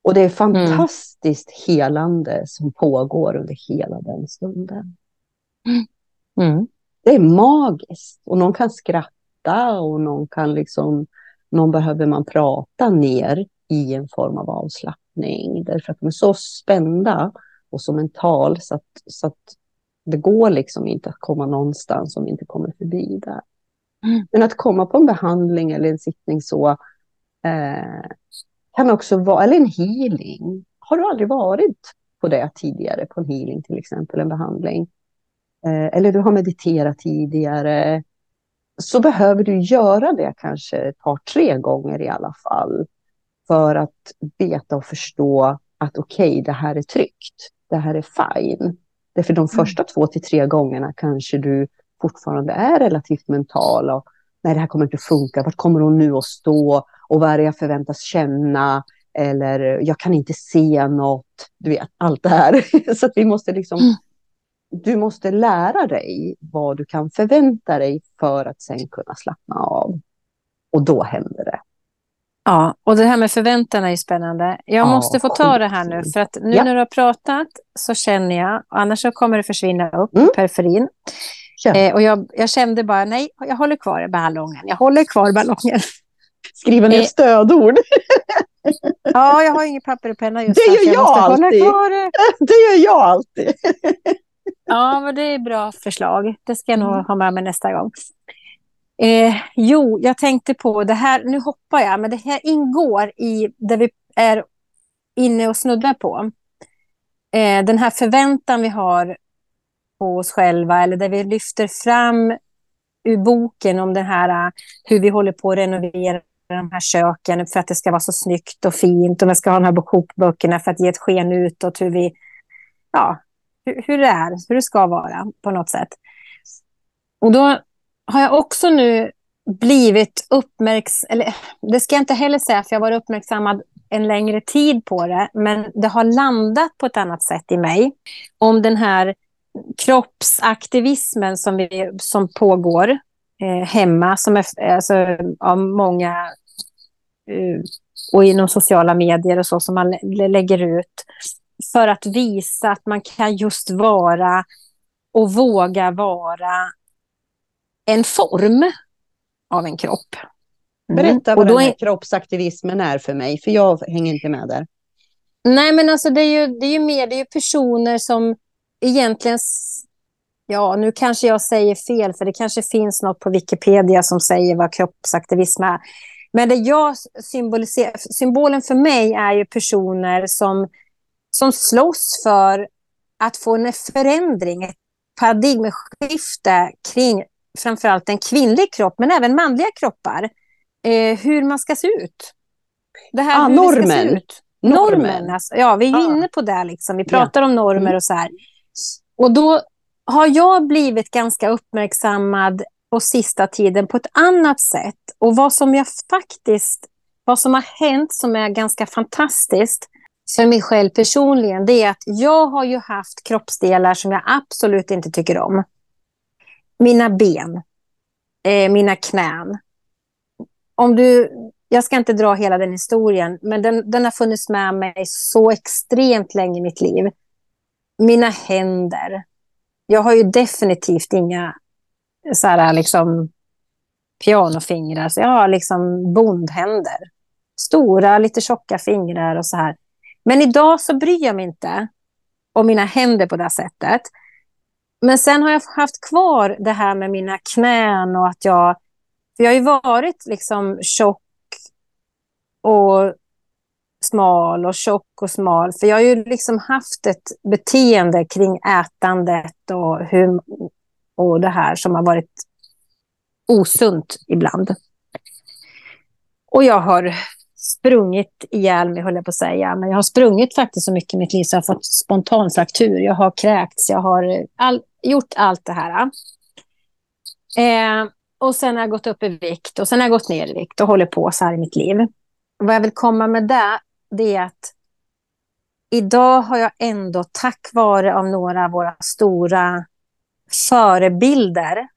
[SPEAKER 2] Och det är fantastiskt helande som pågår under hela den stunden.
[SPEAKER 1] Mm.
[SPEAKER 2] Det är magiskt. Och någon kan skratta och någon kan liksom, någon behöver man prata ner i en form av avslappning. Därför att de är så spända och så mental så att, så att det går liksom inte att komma någonstans om vi inte kommer förbi där.
[SPEAKER 1] Mm.
[SPEAKER 2] Men att komma på en behandling eller en sittning så eh, kan också vara, eller en healing. Har du aldrig varit på det tidigare, på en healing till exempel, en behandling? Eh, eller du har mediterat tidigare, så behöver du göra det kanske ett par, tre gånger i alla fall. För att veta och förstå att okej, okay, det här är tryggt. det här är fine. Därför de första mm. två till tre gångerna kanske du fortfarande är relativt mental och nej, det här kommer inte funka. Vart kommer hon nu att stå? Och vad är det jag förväntas känna? Eller jag kan inte se något. Du vet, allt det här. [LAUGHS] Så att vi måste liksom... Mm. Du måste lära dig vad du kan förvänta dig för att sen kunna slappna av. Och då händer det.
[SPEAKER 1] Ja, och det här med förväntan är ju spännande. Jag ja, måste få ta det här nu, för att nu ja. när du har pratat så känner jag, annars så kommer det försvinna upp mm. periferin. Eh, och jag, jag, kände bara, nej, jag håller kvar ballongen. Jag håller kvar ballongen. [LAUGHS]
[SPEAKER 2] Skriva ner eh, stödord. [LAUGHS]
[SPEAKER 1] ja, jag har inget papper och penna just
[SPEAKER 2] Det gör jag, jag alltid. [LAUGHS] Det gör jag alltid.
[SPEAKER 1] ja, men det är bra förslag. Det ska jag nog mm. ha med mig nästa gång. Eh, jo, jag tänkte på det här, nu hoppar jag, men det här ingår i det vi är inne och snuddar på. Eh, den här förväntan vi har på oss själva, eller det vi lyfter fram ur boken om det här eh, hur vi håller på att renovera de här köken för att det ska vara så snyggt och fint. Och vi ska ha de här kokböckerna för att ge ett sken utåt hur vi, ja, hur, hur det är, hur det ska vara på något sätt. Och då har jag också nu blivit uppmärksam, eller det ska jag inte heller säga, för jag har varit uppmärksammad en längre tid på det, men det har landat på ett annat sätt i mig. Om den här kroppsaktivismen som, vi, som pågår eh, hemma, som är alltså, av många eh, och inom sociala medier och så som man lägger ut för att visa att man kan just vara och våga vara en form av en kropp.
[SPEAKER 2] Mm. Berätta vad den här är... kroppsaktivismen är för mig, för jag hänger inte med där.
[SPEAKER 1] Nej, men alltså det är ju, det är ju mer, det är ju personer som egentligen, ja nu kanske jag säger fel, för det kanske finns något på Wikipedia som säger vad kroppsaktivism är. Men det jag symboliserar, symbolen för mig är ju personer som, som slåss för att få en förändring, ett paradigmskifte kring framförallt en kvinnlig kropp, men även manliga kroppar. Eh, hur man ska se ut.
[SPEAKER 2] Det här, ah, normen. Ut.
[SPEAKER 1] Normen. normen alltså, ja, vi är ah. inne på det. Liksom. Vi pratar ja. om normer mm. och så här. Och då har jag blivit ganska uppmärksammad på sista tiden på ett annat sätt. Och vad som jag faktiskt, vad som har hänt som är ganska fantastiskt för mig själv personligen, det är att jag har ju haft kroppsdelar som jag absolut inte tycker om mina ben, eh, mina knän. Om du, jag ska inte dra hela den historien, men den, den har funnits med mig så extremt länge i mitt liv. Mina händer. Jag har ju definitivt inga så här, liksom, pianofingrar, så jag har liksom bondhänder. Stora, lite tjocka fingrar och så här. Men idag så bryr jag mig inte om mina händer på det sättet. Men sen har jag haft kvar det här med mina knän och att jag... För jag har ju varit liksom tjock och smal och tjock och smal. För jag har ju liksom haft ett beteende kring ätandet och, hur, och det här som har varit osunt ibland. Och jag har sprungit ihjäl mig, höll jag på att säga. Men jag har sprungit faktiskt så mycket i mitt liv så jag har fått spontanfraktur. Jag har kräkts, jag har all, gjort allt det här. Eh, och sen har jag gått upp i vikt och sen har jag gått ner i vikt och håller på så här i mitt liv. Vad jag vill komma med det, det är att idag har jag ändå tack vare av några av våra stora förebilder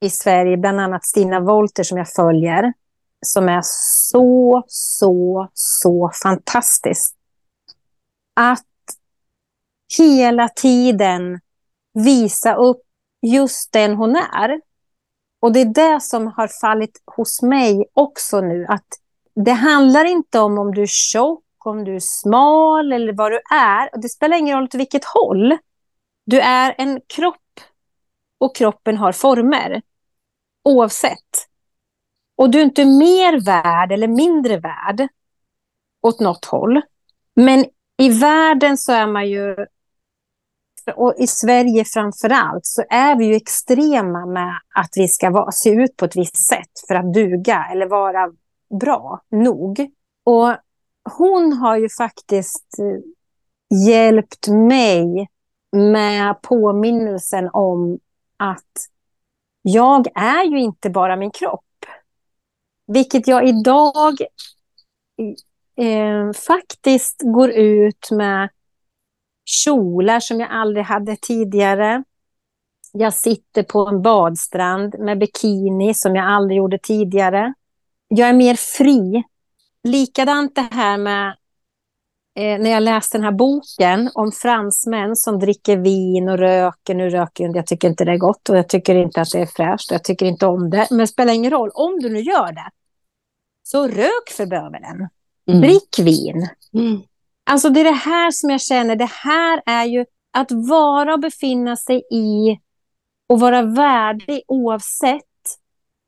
[SPEAKER 1] i Sverige, bland annat Stina Wolter som jag följer, som är så, så, så fantastisk. Att hela tiden visa upp just den hon är. Och det är det som har fallit hos mig också nu. Att det handlar inte om om du är tjock, om du är smal eller vad du är. Det spelar ingen roll åt vilket håll. Du är en kropp och kroppen har former. Oavsett. Och du är inte mer värd eller mindre värd åt något håll. Men i världen så är man ju och i Sverige framför allt, så är vi ju extrema med att vi ska vara, se ut på ett visst sätt för att duga eller vara bra nog. Och hon har ju faktiskt eh, hjälpt mig med påminnelsen om att jag är ju inte bara min kropp. Vilket jag idag eh, faktiskt går ut med kjolar som jag aldrig hade tidigare. Jag sitter på en badstrand med bikini som jag aldrig gjorde tidigare. Jag är mer fri. Likadant det här med eh, när jag läste den här boken om fransmän som dricker vin och röker. Nu röker jag, jag tycker inte det är gott och jag tycker inte att det är fräscht. Jag tycker inte om det. Men det spelar ingen roll. Om du nu gör det, så rök för bövelen. Mm. Drick vin. Mm. Alltså det är det här som jag känner. Det här är ju att vara och befinna sig i och vara värdig oavsett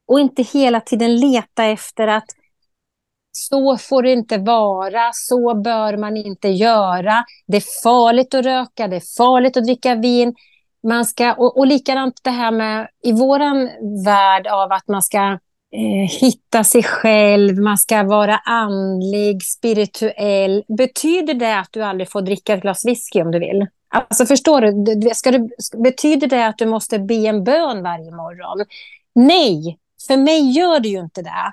[SPEAKER 1] och inte hela tiden leta efter att så får det inte vara, så bör man inte göra. Det är farligt att röka, det är farligt att dricka vin. Man ska, och, och likadant det här med i våran värld av att man ska eh, hitta sig själv, man ska vara andlig, spirituell. Betyder det att du aldrig får dricka ett glas whisky om du vill? Alltså förstår du? Ska du betyder det att du måste be en bön varje morgon? Nej, för mig gör det ju inte det.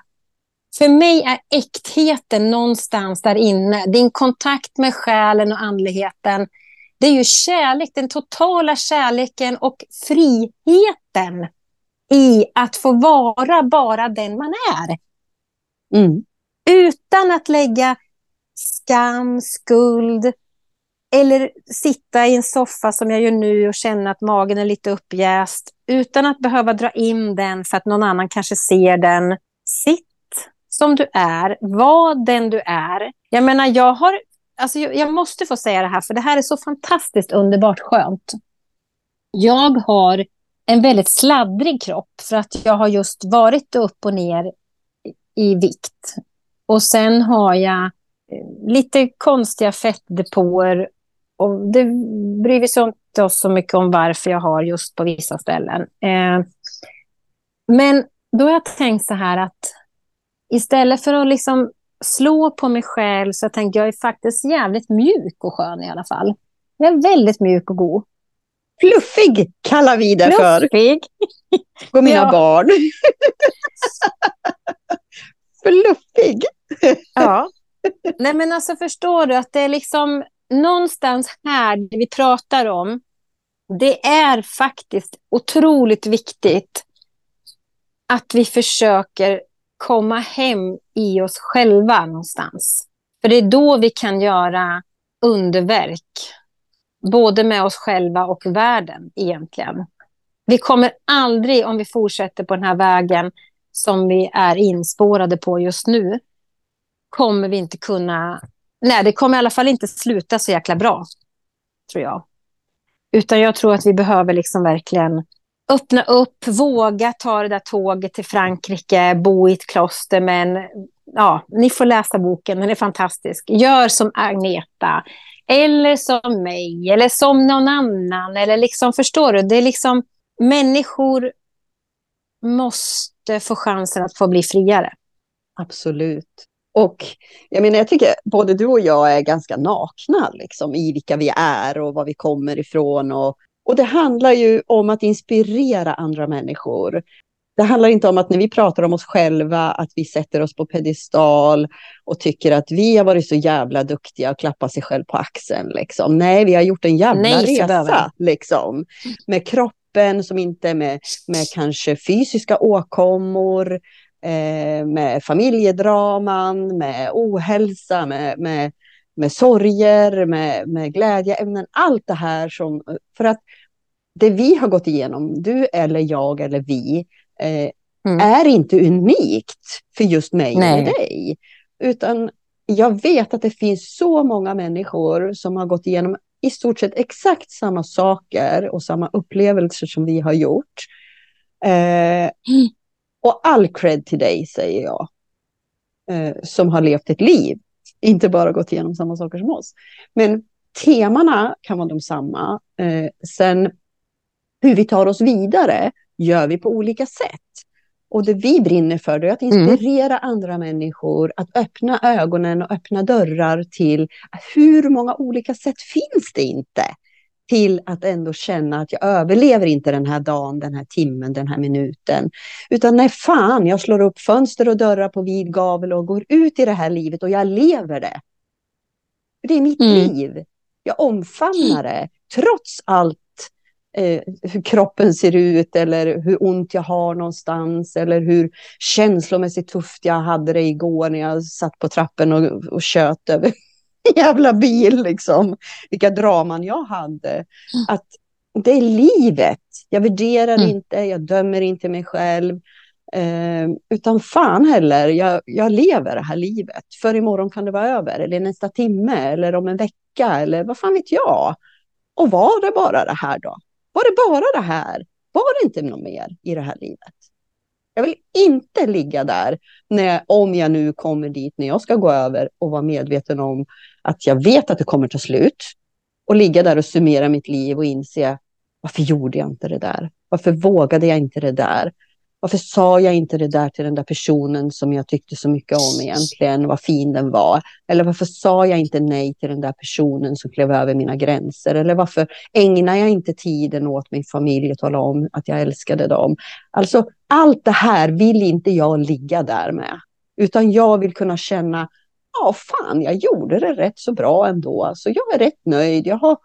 [SPEAKER 1] För mig är äktheten någonstans där inne. Din kontakt med själen och andligheten. Det är ju kärlek, den totala kärleken och friheten i att få vara bara den man är. Mm. Utan att lägga skam, skuld eller sitta i en soffa som jag gör nu och känna att magen är lite uppjäst utan att behöva dra in den för att någon annan kanske ser den. Sitt som du är, var den du är. Jag menar, jag har... Alltså, jag måste få säga det här, för det här är så fantastiskt underbart skönt. Jag har en väldigt sladdrig kropp för att jag har just varit upp och ner i vikt. Och sen har jag eh, lite konstiga fettdepåer och det bryr vi sig inte så mycket om varför jag har just på vissa ställen. Eh, men då har jag tänkt så här att istället för att liksom slå på mig själv så jag tänkte jag är faktiskt jävligt mjuk och skön i alla fall. Jag är väldigt mjuk och god.
[SPEAKER 2] Fluffig kallar vi det
[SPEAKER 1] för. Fluffig. [LAUGHS]
[SPEAKER 2] På mina ja. barn. [LAUGHS] Fluffig.
[SPEAKER 1] ja. Nej men alltså förstår du att det är liksom någonstans här det vi pratar om. Det är faktiskt otroligt viktigt att vi försöker komma hem i oss själva någonstans. För det är då vi kan göra underverk. Både med oss själva och världen egentligen. Vi kommer aldrig, om vi fortsätter på den här vägen som vi är inspårade på just nu, kommer vi inte kunna... Nej, det kommer i alla fall inte sluta så jäkla bra, tror jag. Utan jag tror att vi behöver liksom verkligen öppna upp, våga ta det där tåget till Frankrike, bo i ett kloster. Men ja, ni får läsa boken, den är fantastisk. Gör som Agneta, eller som mig, eller som någon annan. Eller liksom, förstår du? Det är liksom, människor måste få chansen att få bli friare.
[SPEAKER 2] Absolut. Och jag menar, jag tycker både du och jag är ganska nakna liksom, i vilka vi är och var vi kommer ifrån. Och och det handlar ju om att inspirera andra människor. Det handlar inte om att när vi pratar om oss själva, att vi sätter oss på pedestal och tycker att vi har varit så jävla duktiga och klappar sig själv på axeln. Liksom. Nej, vi har gjort en jävla Nej, resa. Liksom, med kroppen som inte är med, med kanske fysiska åkommor, eh, med familjedraman, med ohälsa, med, med med sorger, med, med glädjeämnen, allt det här som, för att det vi har gått igenom, du eller jag eller vi, eh, mm. är inte unikt för just mig Nej. eller dig. Utan jag vet att det finns så många människor som har gått igenom i stort sett exakt samma saker och samma upplevelser som vi har gjort. Eh, mm. Och all cred till dig, säger jag, eh, som har levt ett liv inte bara gått igenom samma saker som oss. Men temana kan vara de samma. Eh, sen hur vi tar oss vidare gör vi på olika sätt. Och det vi brinner för är att
[SPEAKER 1] Mm.
[SPEAKER 2] inspirera andra människor att öppna ögonen och öppna dörrar till hur många olika sätt finns det inte till att ändå känna att jag överlever inte den här dagen, den här timmen, den här minuten. Utan nej fan, jag slår upp fönster och dörrar på vid gavel och går ut i det här livet och jag lever det. För det är mitt
[SPEAKER 1] Mm.
[SPEAKER 2] liv. Jag omfamnar det. Trots allt eh, hur kroppen ser ut eller hur ont jag har någonstans eller hur känslomässigt tufft jag hade det igår när jag satt på trappen och, och tjöt över [LAUGHS] jävla bil liksom. Vilka draman jag hade. Att det är livet. Jag värderar
[SPEAKER 1] Mm.
[SPEAKER 2] inte, jag dömer inte mig själv. Eh, utan fan heller, jag, jag lever det här livet. För imorgon kan det vara över, eller nästa timme, eller om en vecka, eller vad fan vet jag. Och var det bara det här då? Var det bara det här? Var det inte något mer i det här livet? Jag vill inte ligga där när, om jag nu kommer dit när jag ska gå över och vara medveten om att jag vet att det kommer ta slut. Och ligga där och summera mitt liv och inse varför gjorde jag inte det där? Varför vågade jag inte det där? Varför sa jag inte det där till den där personen som jag tyckte så mycket om egentligen, vad fin den var? Eller varför sa jag inte nej till den där personen som klev över mina gränser? Eller varför ägnar jag inte tiden åt min familj och tala om att jag älskade dem? Alltså allt det här vill inte jag ligga där med. Utan jag vill kunna känna, ja fan jag gjorde det rätt så bra ändå. Alltså jag är rätt nöjd. Jag har,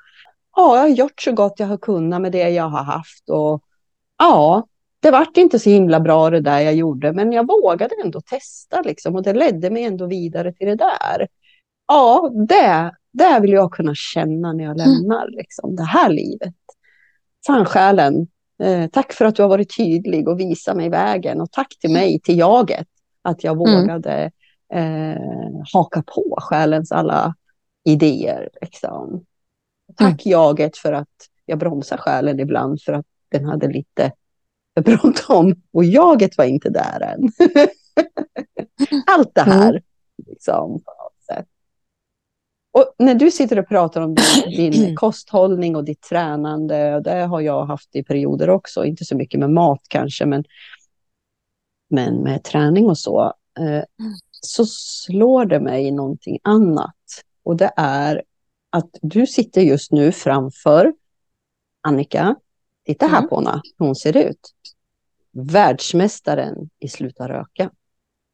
[SPEAKER 2] ja, jag har gjort så gott jag har kunnat med det jag har haft. Och ja, det vart inte så himla bra det där jag gjorde, men jag vågade ändå testa liksom och det ledde mig ändå vidare till det där. Ja, det, det vill jag kunna känna när jag lämnar liksom, det här livet. Fan själen, eh, tack för att du har varit tydlig och visat mig vägen och tack till mig, till jaget, att jag
[SPEAKER 1] Mm.
[SPEAKER 2] vågade eh, haka på själens alla idéer. Liksom. Tack jaget för att jag bromsar själen ibland för att den hade lite för bråttom och jaget var inte där än. [LAUGHS] Allt det här. Liksom, något sätt. Och när du sitter och pratar om din, [CLEARS THROAT] din kosthållning och ditt tränande, och det har jag haft i perioder också, inte så mycket med mat kanske, men, men med träning och så, eh, så slår det mig någonting annat. Och det är att du sitter just nu framför Annika, titta här
[SPEAKER 1] Mm.
[SPEAKER 2] på henne, hur hon ser ut. Världsmästaren i sluta röka.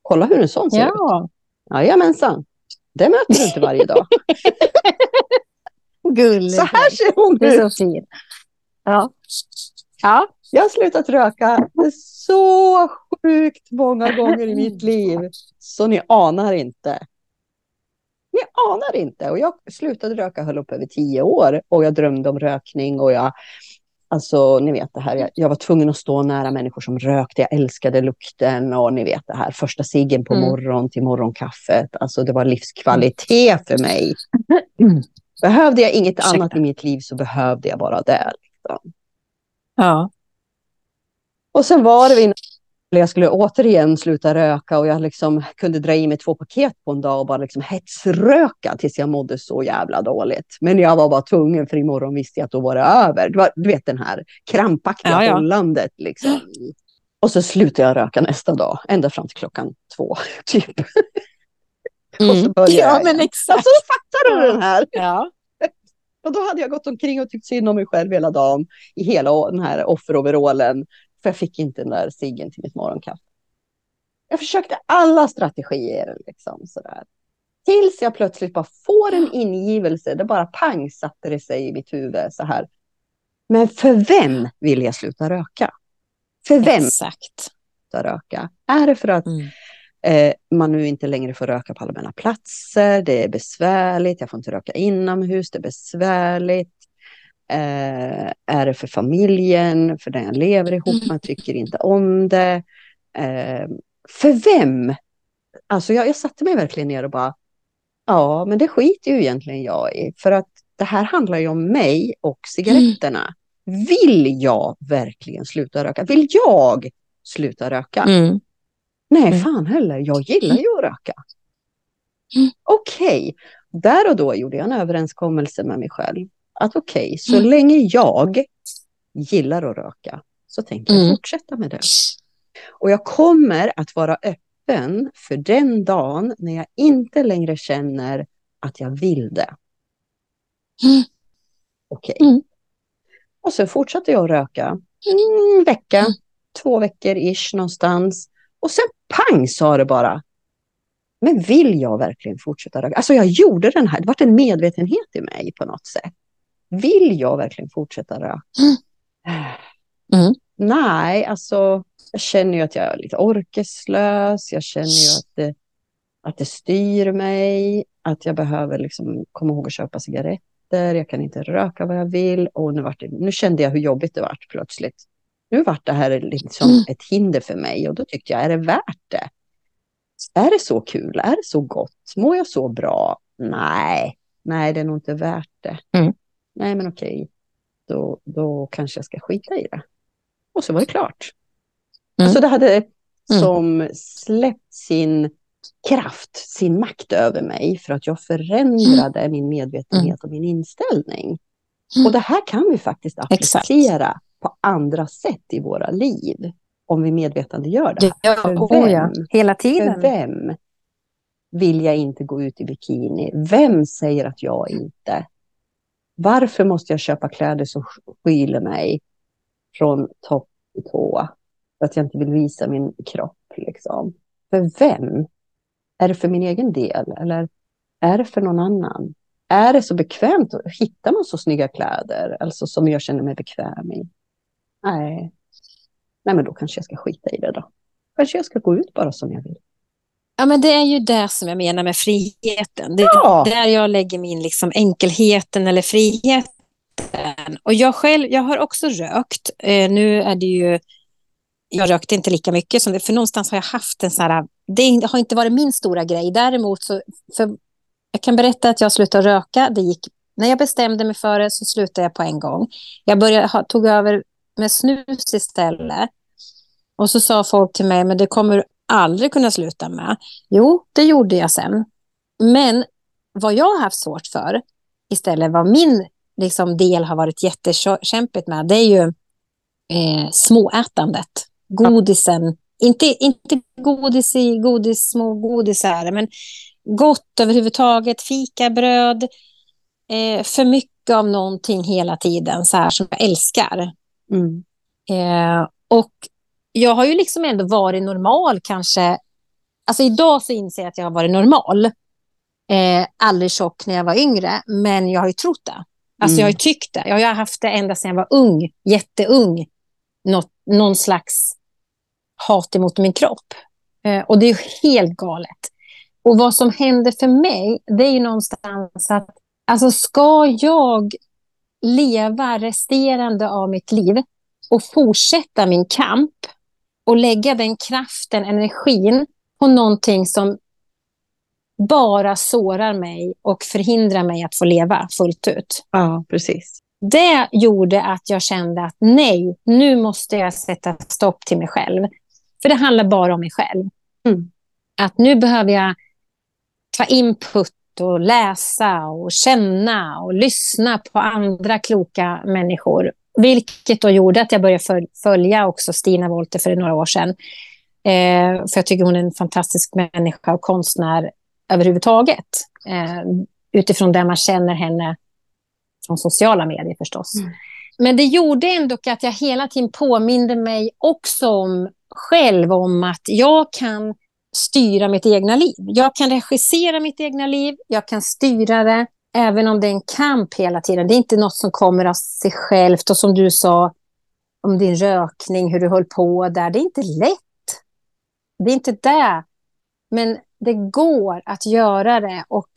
[SPEAKER 2] Kolla hur en sån ser ut.
[SPEAKER 1] Ja,
[SPEAKER 2] Jajamensan. Det möter du inte varje dag. [LAUGHS]
[SPEAKER 1] gulligt.
[SPEAKER 2] Så här ser hon
[SPEAKER 1] Det är
[SPEAKER 2] ut.
[SPEAKER 1] så fint. Ja. Ja.
[SPEAKER 2] Jag har slutat röka så sjukt många gånger i mitt liv. Så ni anar inte. Ni anar inte. Och jag slutade röka, höll upp över tio år. Och jag drömde om rökning. Och jag, alltså ni vet det här. Jag, jag var tvungen att stå nära människor som rökte. Jag älskade lukten. Och ni vet det här. Första ciggen på
[SPEAKER 1] Mm.
[SPEAKER 2] morgon till morgonkaffet. Alltså det var livskvalitet för mig.
[SPEAKER 1] Mm.
[SPEAKER 2] Behövde jag inget
[SPEAKER 1] Ursäkta.
[SPEAKER 2] annat i mitt liv så behövde jag bara det. Liksom.
[SPEAKER 1] Ja.
[SPEAKER 2] Och sen var det vid jag skulle återigen sluta röka och jag liksom kunde dra i mig två paket på en dag och bara liksom hetsröka tills jag mådde så jävla dåligt. Men jag var bara tvungen för imorgon visste jag att då var det över. Det var, du vet den här krampaktiga
[SPEAKER 1] Ja, ja.
[SPEAKER 2] hållandet liksom. Och så slutade jag röka nästa dag, ända fram till klockan två, [LAUGHS] typ. Och så
[SPEAKER 1] Mm.
[SPEAKER 2] började
[SPEAKER 1] Ja,
[SPEAKER 2] jag
[SPEAKER 1] men
[SPEAKER 2] igen.
[SPEAKER 1] exakt.
[SPEAKER 2] Alltså, fattar du den här?
[SPEAKER 1] Ja.
[SPEAKER 2] Och då hade jag gått omkring och tyckt synd om mig själv hela dagen i hela den här offeroverallen. För jag fick inte den där ciggen till mitt morgonkaffe. Jag försökte alla strategier liksom sådär. Tills jag plötsligt bara får en ingivelse. Det bara pang satte det sig i mitt huvud så här. Men för vem vill jag sluta röka? För vem
[SPEAKER 1] Exakt.
[SPEAKER 2] röka? Är det för att
[SPEAKER 1] Mm.
[SPEAKER 2] eh, man nu inte längre får röka på allmänna platser. Det är besvärligt. Jag får inte röka inomhus. Det är besvärligt. Eh, är det för familjen, för den jag lever ihop med, tycker inte om det. Eh, för vem? Alltså jag, jag satte mig verkligen ner och bara, ja men det skiter ju egentligen jag i. För att det här handlar ju om mig och cigaretterna. Vill jag verkligen sluta röka? Vill jag sluta röka?
[SPEAKER 1] Mm.
[SPEAKER 2] Nej,
[SPEAKER 1] Mm.
[SPEAKER 2] fan heller. Jag gillar ju att röka.
[SPEAKER 1] Mm.
[SPEAKER 2] Okej, där och då gjorde jag en överenskommelse med mig själv. Att okej, så
[SPEAKER 1] Mm.
[SPEAKER 2] länge jag gillar att röka så tänker jag
[SPEAKER 1] Mm.
[SPEAKER 2] fortsätta med det. Och jag kommer att vara öppen för den dagen när jag inte längre känner att jag vill det.
[SPEAKER 1] Mm.
[SPEAKER 2] Okej. Okay.
[SPEAKER 1] Mm.
[SPEAKER 2] Och sen fortsatte jag röka. En vecka,
[SPEAKER 1] Mm.
[SPEAKER 2] två veckor ish någonstans. Och sen pang sa det bara. Men vill jag verkligen fortsätta röka? Alltså jag gjorde den här, det var en medvetenhet i mig på något sätt. Vill jag verkligen fortsätta röka?
[SPEAKER 1] Mm.
[SPEAKER 2] Nej, alltså jag känner ju att jag är lite orkeslös. Jag känner ju att det, att det styr mig. Att jag behöver liksom komma ihåg att köpa cigaretter. Jag kan inte röka vad jag vill. Och nu, vart det, nu kände jag hur jobbigt det vart plötsligt. Nu vart det här liksom
[SPEAKER 1] Mm.
[SPEAKER 2] ett hinder för mig. Och då tyckte jag, är det värt det? Är det så kul? Är det så gott? Mår jag så bra? Nej, nej det är nog inte värt det.
[SPEAKER 1] Mm.
[SPEAKER 2] Nej, men okej. Då, då kanske jag ska skita i det. Och så var det klart.
[SPEAKER 1] Mm.
[SPEAKER 2] Alltså det hade som släppt sin kraft, sin makt över mig för att jag förändrade min medvetenhet och min inställning.
[SPEAKER 1] Mm.
[SPEAKER 2] Och det här kan vi faktiskt
[SPEAKER 1] Exakt.
[SPEAKER 2] applicera på andra sätt i våra liv. Om vi medvetandegör det.
[SPEAKER 1] Ja,
[SPEAKER 2] För
[SPEAKER 1] oh, ja.
[SPEAKER 2] vem?
[SPEAKER 1] Hela
[SPEAKER 2] För
[SPEAKER 1] tiden.
[SPEAKER 2] vem vill jag inte gå ut i bikini? Vem säger att jag inte? Varför måste jag köpa kläder som skyler mig från topp till tå? För att jag inte vill visa min kropp. Liksom. För vem? Är det för min egen del? Eller är det för någon annan? Är det så bekvämt? Hittar man så snygga kläder? Alltså som jag känner mig bekväm i? Nej. Nej, men då kanske jag ska skita i det då. Kanske jag ska gå ut bara som jag vill.
[SPEAKER 1] Ja, men det är ju det som jag menar med friheten. Det är
[SPEAKER 2] Ja.
[SPEAKER 1] där jag lägger min liksom enkelheten eller friheten. Och jag själv, jag har också rökt. Eh, nu är det ju, jag rökte inte lika mycket som det, för någonstans har jag haft en sån här, det har inte varit min stora grej. Däremot så, för jag kan berätta att jag slutade röka. Det gick, när jag bestämde mig för det så slutade jag på en gång. Jag började, tog över med snus istället. Och så sa folk till mig, men det kommer aldrig kunna sluta med. Jo, det gjorde jag sen. Men vad jag har haft svårt för, istället vad min liksom, del har varit jättekämpigt med, det är ju eh, småätandet. Godisen. Inte, inte godis i godis, små godisar, men gott överhuvudtaget. Fikabröd. Eh, för mycket av någonting hela tiden, så här som jag älskar.
[SPEAKER 2] Mm.
[SPEAKER 1] Eh, och jag har ju liksom ändå varit normal kanske. Alltså idag så inser jag att jag har varit normal. Eh, aldrig tjock när jag var yngre, men jag har ju trott det. Alltså
[SPEAKER 2] Mm.
[SPEAKER 1] jag har ju tyckt det. Jag har haft det ända sedan jag var ung, jätteung. Något, någon slags hat emot min kropp. Eh, och det är ju helt galet. Och vad som händer för mig, det är ju någonstans att, alltså ska jag leva resterande av mitt liv och fortsätta min kamp och lägga den kraften, energin på någonting som bara sårar mig och förhindrar mig att få leva fullt ut.
[SPEAKER 2] Ja, precis.
[SPEAKER 1] Det gjorde att jag kände att nej, nu måste jag sätta stopp till mig själv. För det handlar bara om mig själv.
[SPEAKER 2] Mm.
[SPEAKER 1] Att nu behöver jag ta input och läsa och känna och lyssna på andra kloka människor. Vilket då gjorde att jag började föl- följa också Stina Wollter för några år sedan. Eh, för jag tycker hon är en fantastisk människa och konstnär överhuvudtaget. Eh, utifrån där man känner henne från sociala medier förstås.
[SPEAKER 2] Mm.
[SPEAKER 1] Men det gjorde ändå att jag hela tiden påminde mig också om själv om att jag kan styra mitt egna liv. Jag kan regissera mitt egna liv, jag kan styra det, även om det är en kamp hela tiden. Det är inte något som kommer av sig självt och som du sa om din rökning, hur du höll på där. Det är inte lätt. Det är inte det. Men det går att göra det och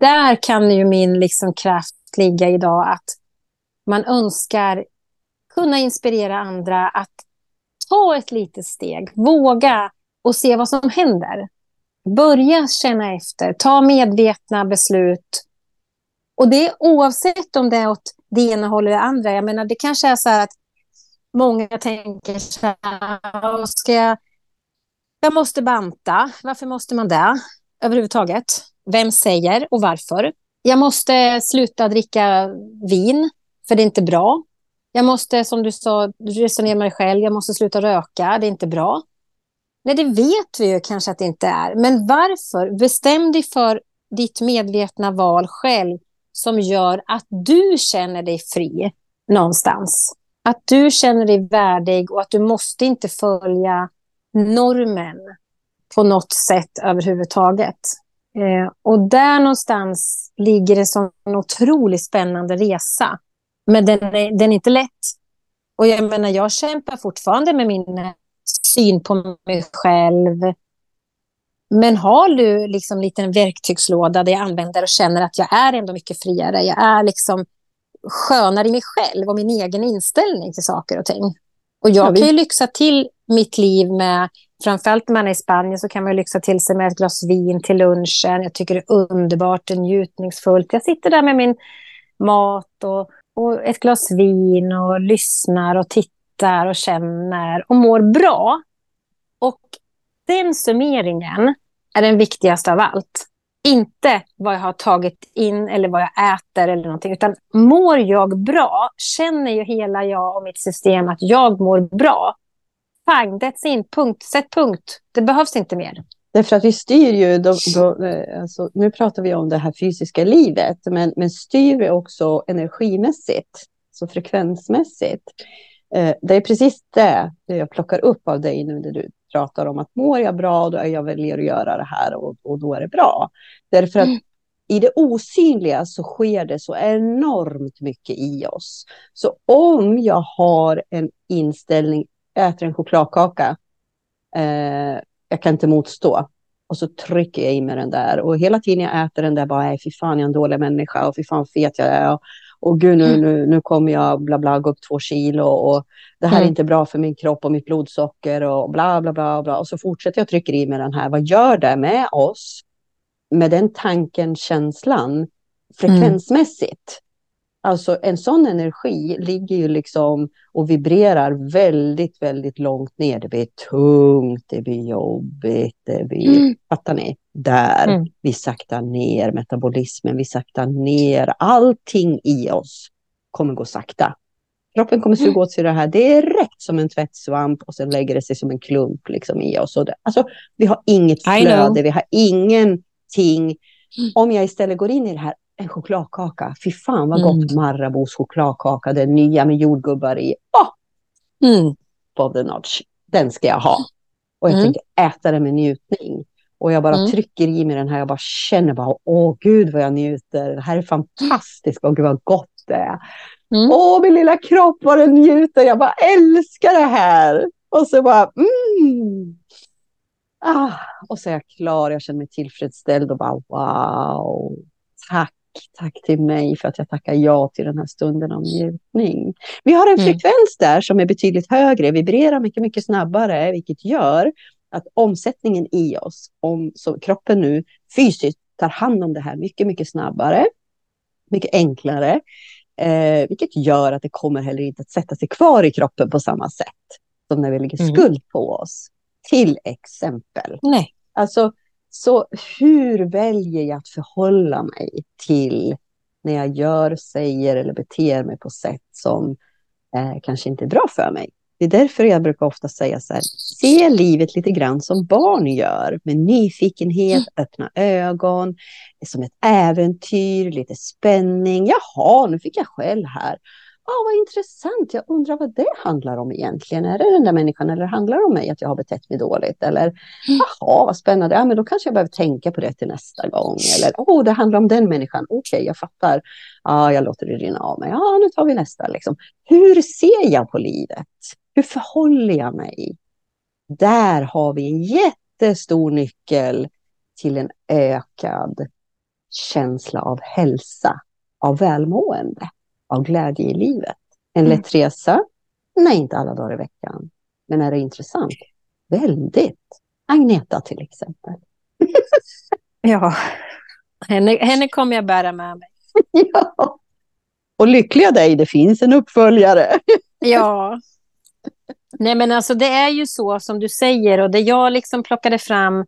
[SPEAKER 1] där kan ju min liksom kraft ligga idag att man önskar kunna inspirera andra att ta ett litet steg, våga och se vad som händer. Börja känna efter, ta medvetna beslut. Och det är oavsett om det är åt det ena hållet eller det andra. Jag menar, det kanske är så här att många tänker så här, ska jag, jag måste banta. Varför måste man det överhuvudtaget? Vem säger och varför? Jag måste sluta dricka vin, för det är inte bra. Jag måste, som du sa, resonera med mig själv. Jag måste sluta röka. Det är inte bra. Nej, det vet vi ju kanske att det inte är. Men varför? Bestäm dig för ditt medvetna val själv som gör att du känner dig fri någonstans. Att du känner dig värdig och att du måste inte följa normen på något sätt överhuvudtaget. Eh, och där någonstans ligger det som en otroligt spännande resa. Men den är, den är inte lätt. Och jag menar, jag kämpar fortfarande med min syn på mig själv. Men har du liksom en liten verktygslåda där jag använder och känner att jag är ändå mycket friare. Jag är liksom skönare i mig själv och min egen inställning till saker och ting. Och jag kan ju lyxa till mitt liv med, framförallt när man är i Spanien så kan man lyxa till sig med ett glas vin till lunchen. Jag tycker det är underbart, och njutningsfullt. Jag sitter där med min mat och, och ett glas vin och lyssnar och tittar och känner och mår bra. Och den summeringen är den viktigaste av allt. Inte vad jag har tagit in eller vad jag äter eller någonting, utan mår jag bra, känner ju hela jag och mitt system att jag mår bra. Fine, that's in, punkt, sätt punkt. Det behövs inte mer.
[SPEAKER 2] Därför att vi styr ju, de, de, eh, alltså, nu pratar vi om det här fysiska livet, men, men styr vi också energimässigt, så frekvensmässigt. Eh, det är precis det jag plockar upp av dig nu när du pratar om att mår jag bra, då är jag väljer att göra det här och, och då är det bra. Därför att mm. i det osynliga så sker det så enormt mycket i oss. Så om jag har en inställning, äter en chokladkaka, eh, jag kan inte motstå. Och så trycker jag i mig den där. Och hela tiden jag äter den där bara, nej fy fan jag är en dålig människa och fy fan fet jag är. Och, och gud nu, mm. nu, nu kommer jag bla bla gå upp två kilo och det här mm. är inte bra för min kropp och mitt blodsocker och bla bla bla. bla. Och så fortsätter jag trycka i mig den här. Vad gör det med oss? Med den tanken, känslan, frekvensmässigt. Alltså en sån energi ligger ju liksom och vibrerar väldigt, väldigt långt ner. Det blir tungt, det blir jobbigt, det blir, mm. fattar ni? Där mm. vi saktar ner metabolismen, vi saktar ner allting i oss kommer gå sakta. Kroppen kommer suga mm. åt sig det här direkt som en tvättsvamp och sen lägger det sig som en klump liksom i oss. Och det, alltså, vi har inget flöde, vi har ingenting. Mm. Om jag istället går in i det här, en chokladkaka, fy fan vad gott mm. Marabous chokladkaka, den nya med jordgubbar i. Oh! Mm. Bob the notch, den ska jag ha. Och jag mm. tänker äta den med njutning. Och jag bara mm. trycker i mig den här, jag bara känner bara, åh gud vad jag njuter, det här är fantastiskt, åh gud vad gott det är. Mm. Åh, min lilla kropp vad den njuter. Jag bara älskar det här. Och så bara, mm. Ah, och så är jag klar, jag känner mig tillfredsställd och bara wow. Tack, tack till mig för att jag tackar ja till den här stunden av njutning. Vi har en mm. frekvens där som är betydligt högre, vibrerar mycket, mycket snabbare, vilket gör att omsättningen i oss, om så kroppen nu fysiskt tar hand om det här mycket, mycket snabbare, mycket enklare. Eh, vilket gör att det kommer heller inte att sätta sig kvar i kroppen på samma sätt som när vi lägger mm. skuld på oss. Till exempel.
[SPEAKER 1] Nej.
[SPEAKER 2] Alltså, så hur väljer jag att förhålla mig till när jag gör, säger eller beter mig på sätt som eh, kanske inte är bra för mig? Det är därför jag brukar ofta säga så här, se livet lite grann som barn gör, med nyfikenhet, mm. öppna ögon, som ett äventyr, lite spänning. Jaha, nu fick jag skäll här. Ja, vad intressant. Jag undrar vad det handlar om egentligen. Är det den där människan eller handlar det om mig att jag har betett mig dåligt? Eller mm. jaha, vad spännande. Ja, men då kanske jag behöver tänka på det till nästa gång. Eller åh, oh, det handlar om den människan. Okej, okay, jag fattar. Ja, jag låter det rinna av mig. Ja, nu tar vi nästa. Liksom. Hur ser jag på livet? Hur förhåller jag mig? Där har vi en jättestor nyckel till en ökad känsla av hälsa, av välmående, av glädje i livet. En mm. lätt resa? Nej, inte alla dagar i veckan. Men är det intressant? Väldigt. Agneta till exempel. [LAUGHS]
[SPEAKER 1] ja, henne, henne kommer jag bära med mig. [LAUGHS]
[SPEAKER 2] ja. Och lyckliga dig, det finns en uppföljare.
[SPEAKER 1] ja, Nej, men alltså det är ju så som du säger och det jag liksom plockade fram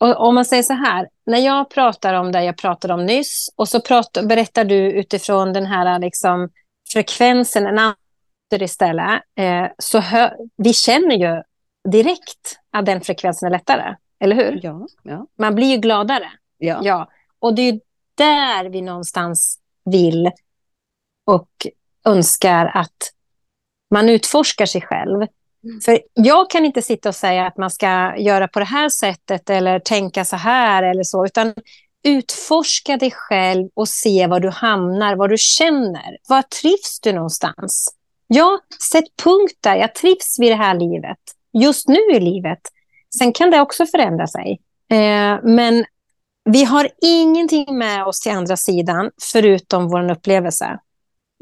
[SPEAKER 1] om man säger så här, när jag pratar om det jag pratade om nyss och så pratar, berättar du utifrån den här liksom frekvensen en annan istället, eh, så hö, vi känner ju direkt att den frekvensen är lättare. Eller hur?
[SPEAKER 2] Ja, ja.
[SPEAKER 1] Man blir ju gladare.
[SPEAKER 2] ja.
[SPEAKER 1] Ja. Och det är där vi någonstans vill och önskar att man utforskar sig själv.
[SPEAKER 2] Mm.
[SPEAKER 1] För jag kan inte sitta och säga att man ska göra på det här sättet eller tänka så här eller så, utan utforska dig själv och se var du hamnar, vad du känner. Var trivs du någonstans? Ja, sätt punkt där. Jag trivs vid det här livet. Just nu i livet. Sen kan det också förändra sig. Eh, men vi har ingenting med oss till andra sidan förutom vår upplevelse.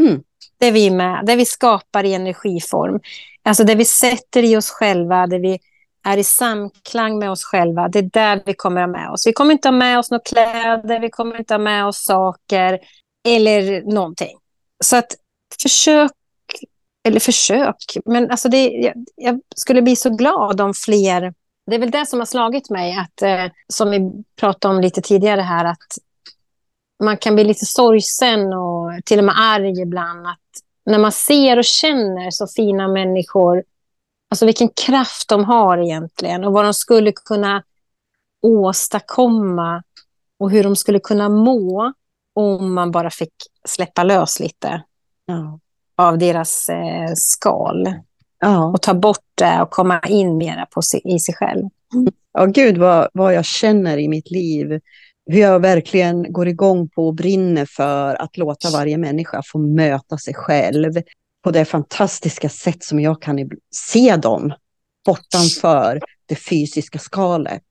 [SPEAKER 2] Mm.
[SPEAKER 1] Det vi är med, det vi skapar i energiform. Alltså det vi sätter i oss själva, det vi är i samklang med oss själva. Det är där vi kommer ha med oss. Vi kommer inte ha med oss några kläder, vi kommer inte ha med oss saker eller någonting. Så att försök, eller försök, men alltså det, jag, jag skulle bli så glad om fler det är väl det som har slagit mig, att, eh, som vi pratade om lite tidigare här, att man kan bli lite sorgsen och till och med arg ibland. Att när man ser och känner så fina människor, alltså vilken kraft de har egentligen och vad de skulle kunna åstadkomma och hur de skulle kunna må om man bara fick släppa lös lite
[SPEAKER 2] Ja.
[SPEAKER 1] av deras eh, skal
[SPEAKER 2] Ja.
[SPEAKER 1] och ta bort det och komma in mera på sig, i sig själv.
[SPEAKER 2] Ja, gud vad, vad jag känner i mitt liv. Hur jag verkligen går igång på och brinner för att låta varje människa få möta sig själv på det fantastiska sätt som jag kan se dem bortanför det fysiska skalet.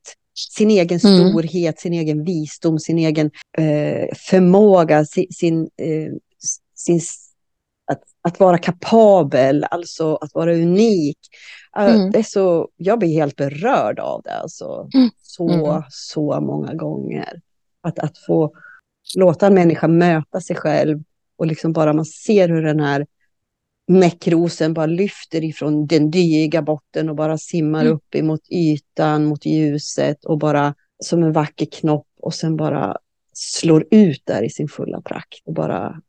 [SPEAKER 2] Sin egen
[SPEAKER 1] Mm.
[SPEAKER 2] storhet, sin egen visdom, sin egen eh, förmåga, sin, sin, eh, sin att, vara kapabel, alltså att vara unik. Eh,
[SPEAKER 1] Mm.
[SPEAKER 2] Det är så, jag blir helt berörd av det alltså.
[SPEAKER 1] Mm.
[SPEAKER 2] så,
[SPEAKER 1] Mm.
[SPEAKER 2] så många gånger. Att, att få låta en människa möta sig själv och liksom bara man ser hur den här näckrosen bara lyfter ifrån den dyiga botten och bara simmar
[SPEAKER 1] Mm.
[SPEAKER 2] upp emot ytan, mot ljuset och bara som en vacker knopp och sen bara slår ut där i sin fulla prakt och bara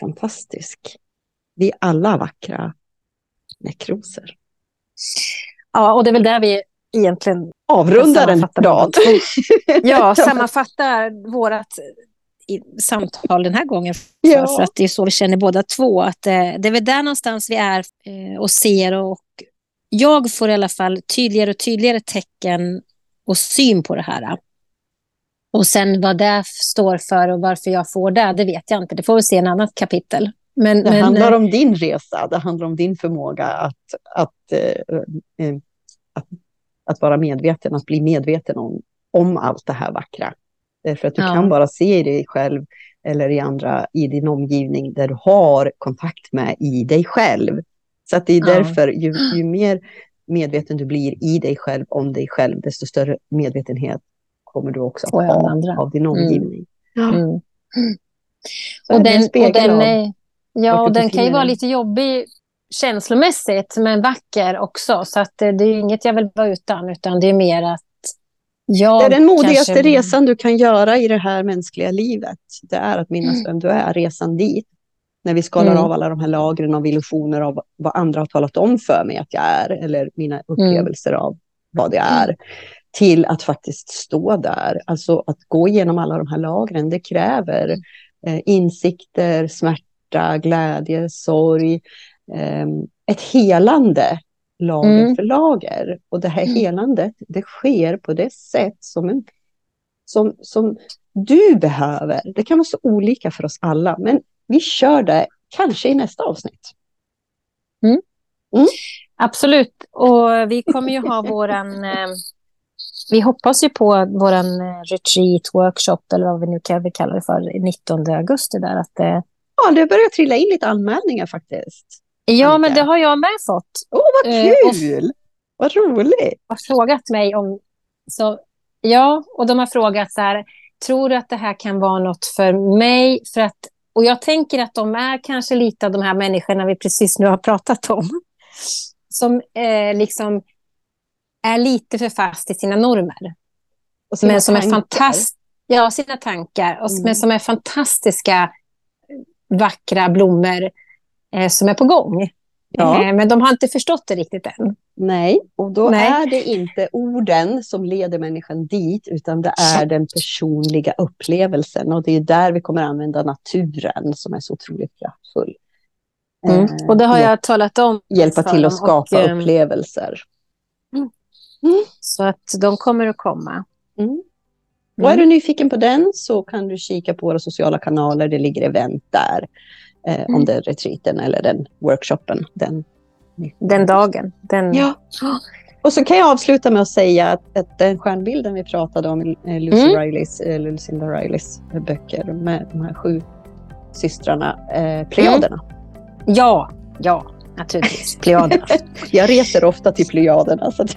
[SPEAKER 2] fantastisk. Vi är alla vackra näckrosor.
[SPEAKER 1] Ja, och det är väl där vi egentligen
[SPEAKER 2] Avrundar en rad. [LAUGHS]
[SPEAKER 1] ja, sammanfattar vårt samtal den här gången. För,
[SPEAKER 2] Ja.
[SPEAKER 1] för att det är så vi känner båda två. Att, eh, det är väl där någonstans vi är eh, och ser. Och jag får i alla fall tydligare och tydligare tecken och syn på det här. Och sen vad det står för och varför jag får det, det vet jag inte. Det får vi se i en annat kapitel. Men,
[SPEAKER 2] Det
[SPEAKER 1] men,
[SPEAKER 2] handlar
[SPEAKER 1] eh,
[SPEAKER 2] om din resa, det handlar om din förmåga att, att, eh, eh, att, att vara medveten, att bli medveten om, om allt det här vackra. Därför att du
[SPEAKER 1] Ja.
[SPEAKER 2] kan bara se i dig själv eller i andra i din omgivning där du har kontakt med i dig själv. Så att det är
[SPEAKER 1] Ja.
[SPEAKER 2] därför, ju, ju mer medveten du blir i dig själv, om dig själv, desto större medvetenhet kommer du också att ha
[SPEAKER 1] andra.
[SPEAKER 2] av din
[SPEAKER 1] Mm.
[SPEAKER 2] omgivning. Ja.
[SPEAKER 1] mm.
[SPEAKER 2] Så
[SPEAKER 1] Och den, och den, är- ja, den kan ju vara lite jobbig känslomässigt, men vacker också. Så att det, det är inget jag vill vara utan, utan det är mer att jag
[SPEAKER 2] Det är den modigaste
[SPEAKER 1] kanske-
[SPEAKER 2] resan du kan göra i det här mänskliga livet. Det är att minnas vem du är, resan dit. När vi skalar
[SPEAKER 1] Mm.
[SPEAKER 2] av alla de här lagren av illusioner av vad andra har talat om för mig att jag är, eller mina upplevelser av vad jag är. Till att faktiskt stå där, alltså att gå igenom alla de här lagren, det kräver eh, insikter, smärta, glädje, sorg, eh, ett helande lager
[SPEAKER 1] Mm.
[SPEAKER 2] för lager. Och det här
[SPEAKER 1] Mm.
[SPEAKER 2] helandet, det sker på det sätt som, en, som, som du behöver. Det kan vara så olika för oss alla, men vi kör det kanske i nästa avsnitt.
[SPEAKER 1] Absolut. Och vi kommer ju ha våran... Eh, vi hoppas ju på våran eh, retreat, workshop eller vad vi nu kan vi kalla det för, 19 augusti. Där, att, eh,
[SPEAKER 2] Ja, det börjar trilla in lite anmälningar faktiskt.
[SPEAKER 1] ja,
[SPEAKER 2] Annika.
[SPEAKER 1] men det har jag med fått.
[SPEAKER 2] Åh, vad
[SPEAKER 1] Eh,
[SPEAKER 2] kul! Vad roligt!
[SPEAKER 1] har frågat mig om... Så, ja, och de har frågat så här, tror du att det här kan vara något för mig? För att, och jag tänker att de är kanske lite av de här människorna vi precis nu har pratat om. Som eh, liksom är lite för fast i sina normer.
[SPEAKER 2] Sina
[SPEAKER 1] men som är
[SPEAKER 2] tankar.
[SPEAKER 1] fantastiska. Ja, sina tankar. Och,
[SPEAKER 2] Mm.
[SPEAKER 1] Men som är fantastiska vackra blommor eh, som är på gång.
[SPEAKER 2] Ja.
[SPEAKER 1] Eh, men de har inte förstått det riktigt än.
[SPEAKER 2] Nej, och då
[SPEAKER 1] Nej.
[SPEAKER 2] är det inte orden som leder människan dit, utan det är den personliga upplevelsen. Och det är där vi kommer använda naturen som är så otroligt kraftfull.
[SPEAKER 1] Mm.
[SPEAKER 2] Eh,
[SPEAKER 1] Och det har jag talat om.
[SPEAKER 2] Hjälpa till att skapa
[SPEAKER 1] och, eh,
[SPEAKER 2] upplevelser.
[SPEAKER 1] Så att de kommer att komma.
[SPEAKER 2] Mm. Och är du nyfiken på den så kan du kika på våra sociala kanaler. Det ligger event där. Eh, Om
[SPEAKER 1] Mm.
[SPEAKER 2] det är retreaten eller den workshopen. Den.
[SPEAKER 1] Den dagen. Den...
[SPEAKER 2] Ja. Och så kan jag avsluta med att säga att, att den stjärnbilden vi pratade om, eh, Lucy
[SPEAKER 1] Mm.
[SPEAKER 2] Rileys, eh, Lucinda Rileys böcker med de här sju systrarna, eh, Plejaderna.
[SPEAKER 1] Ja, ja, naturligtvis. Plejaderna. [LAUGHS]
[SPEAKER 2] Jag reser ofta till Plejaderna så att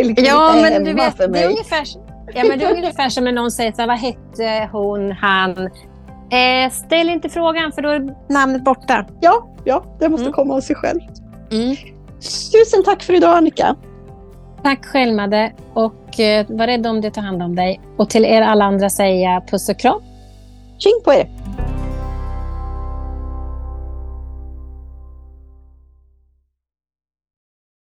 [SPEAKER 2] är liksom
[SPEAKER 1] ja,
[SPEAKER 2] lite
[SPEAKER 1] men du vet,
[SPEAKER 2] för
[SPEAKER 1] det är,
[SPEAKER 2] mig.
[SPEAKER 1] ungefär, ja, men det är ungefär som när någon säger så här, vad hette hon, han? Eh, ställ inte frågan för då är namnet borta.
[SPEAKER 2] Ja, ja, det måste
[SPEAKER 1] Mm.
[SPEAKER 2] komma av sig själv. Tusen tack för idag Annika.
[SPEAKER 1] Tack själv Madde och eh, var rädd om dig, ta hand om dig. Och till er alla andra säga puss och kram.
[SPEAKER 2] Tjing på er!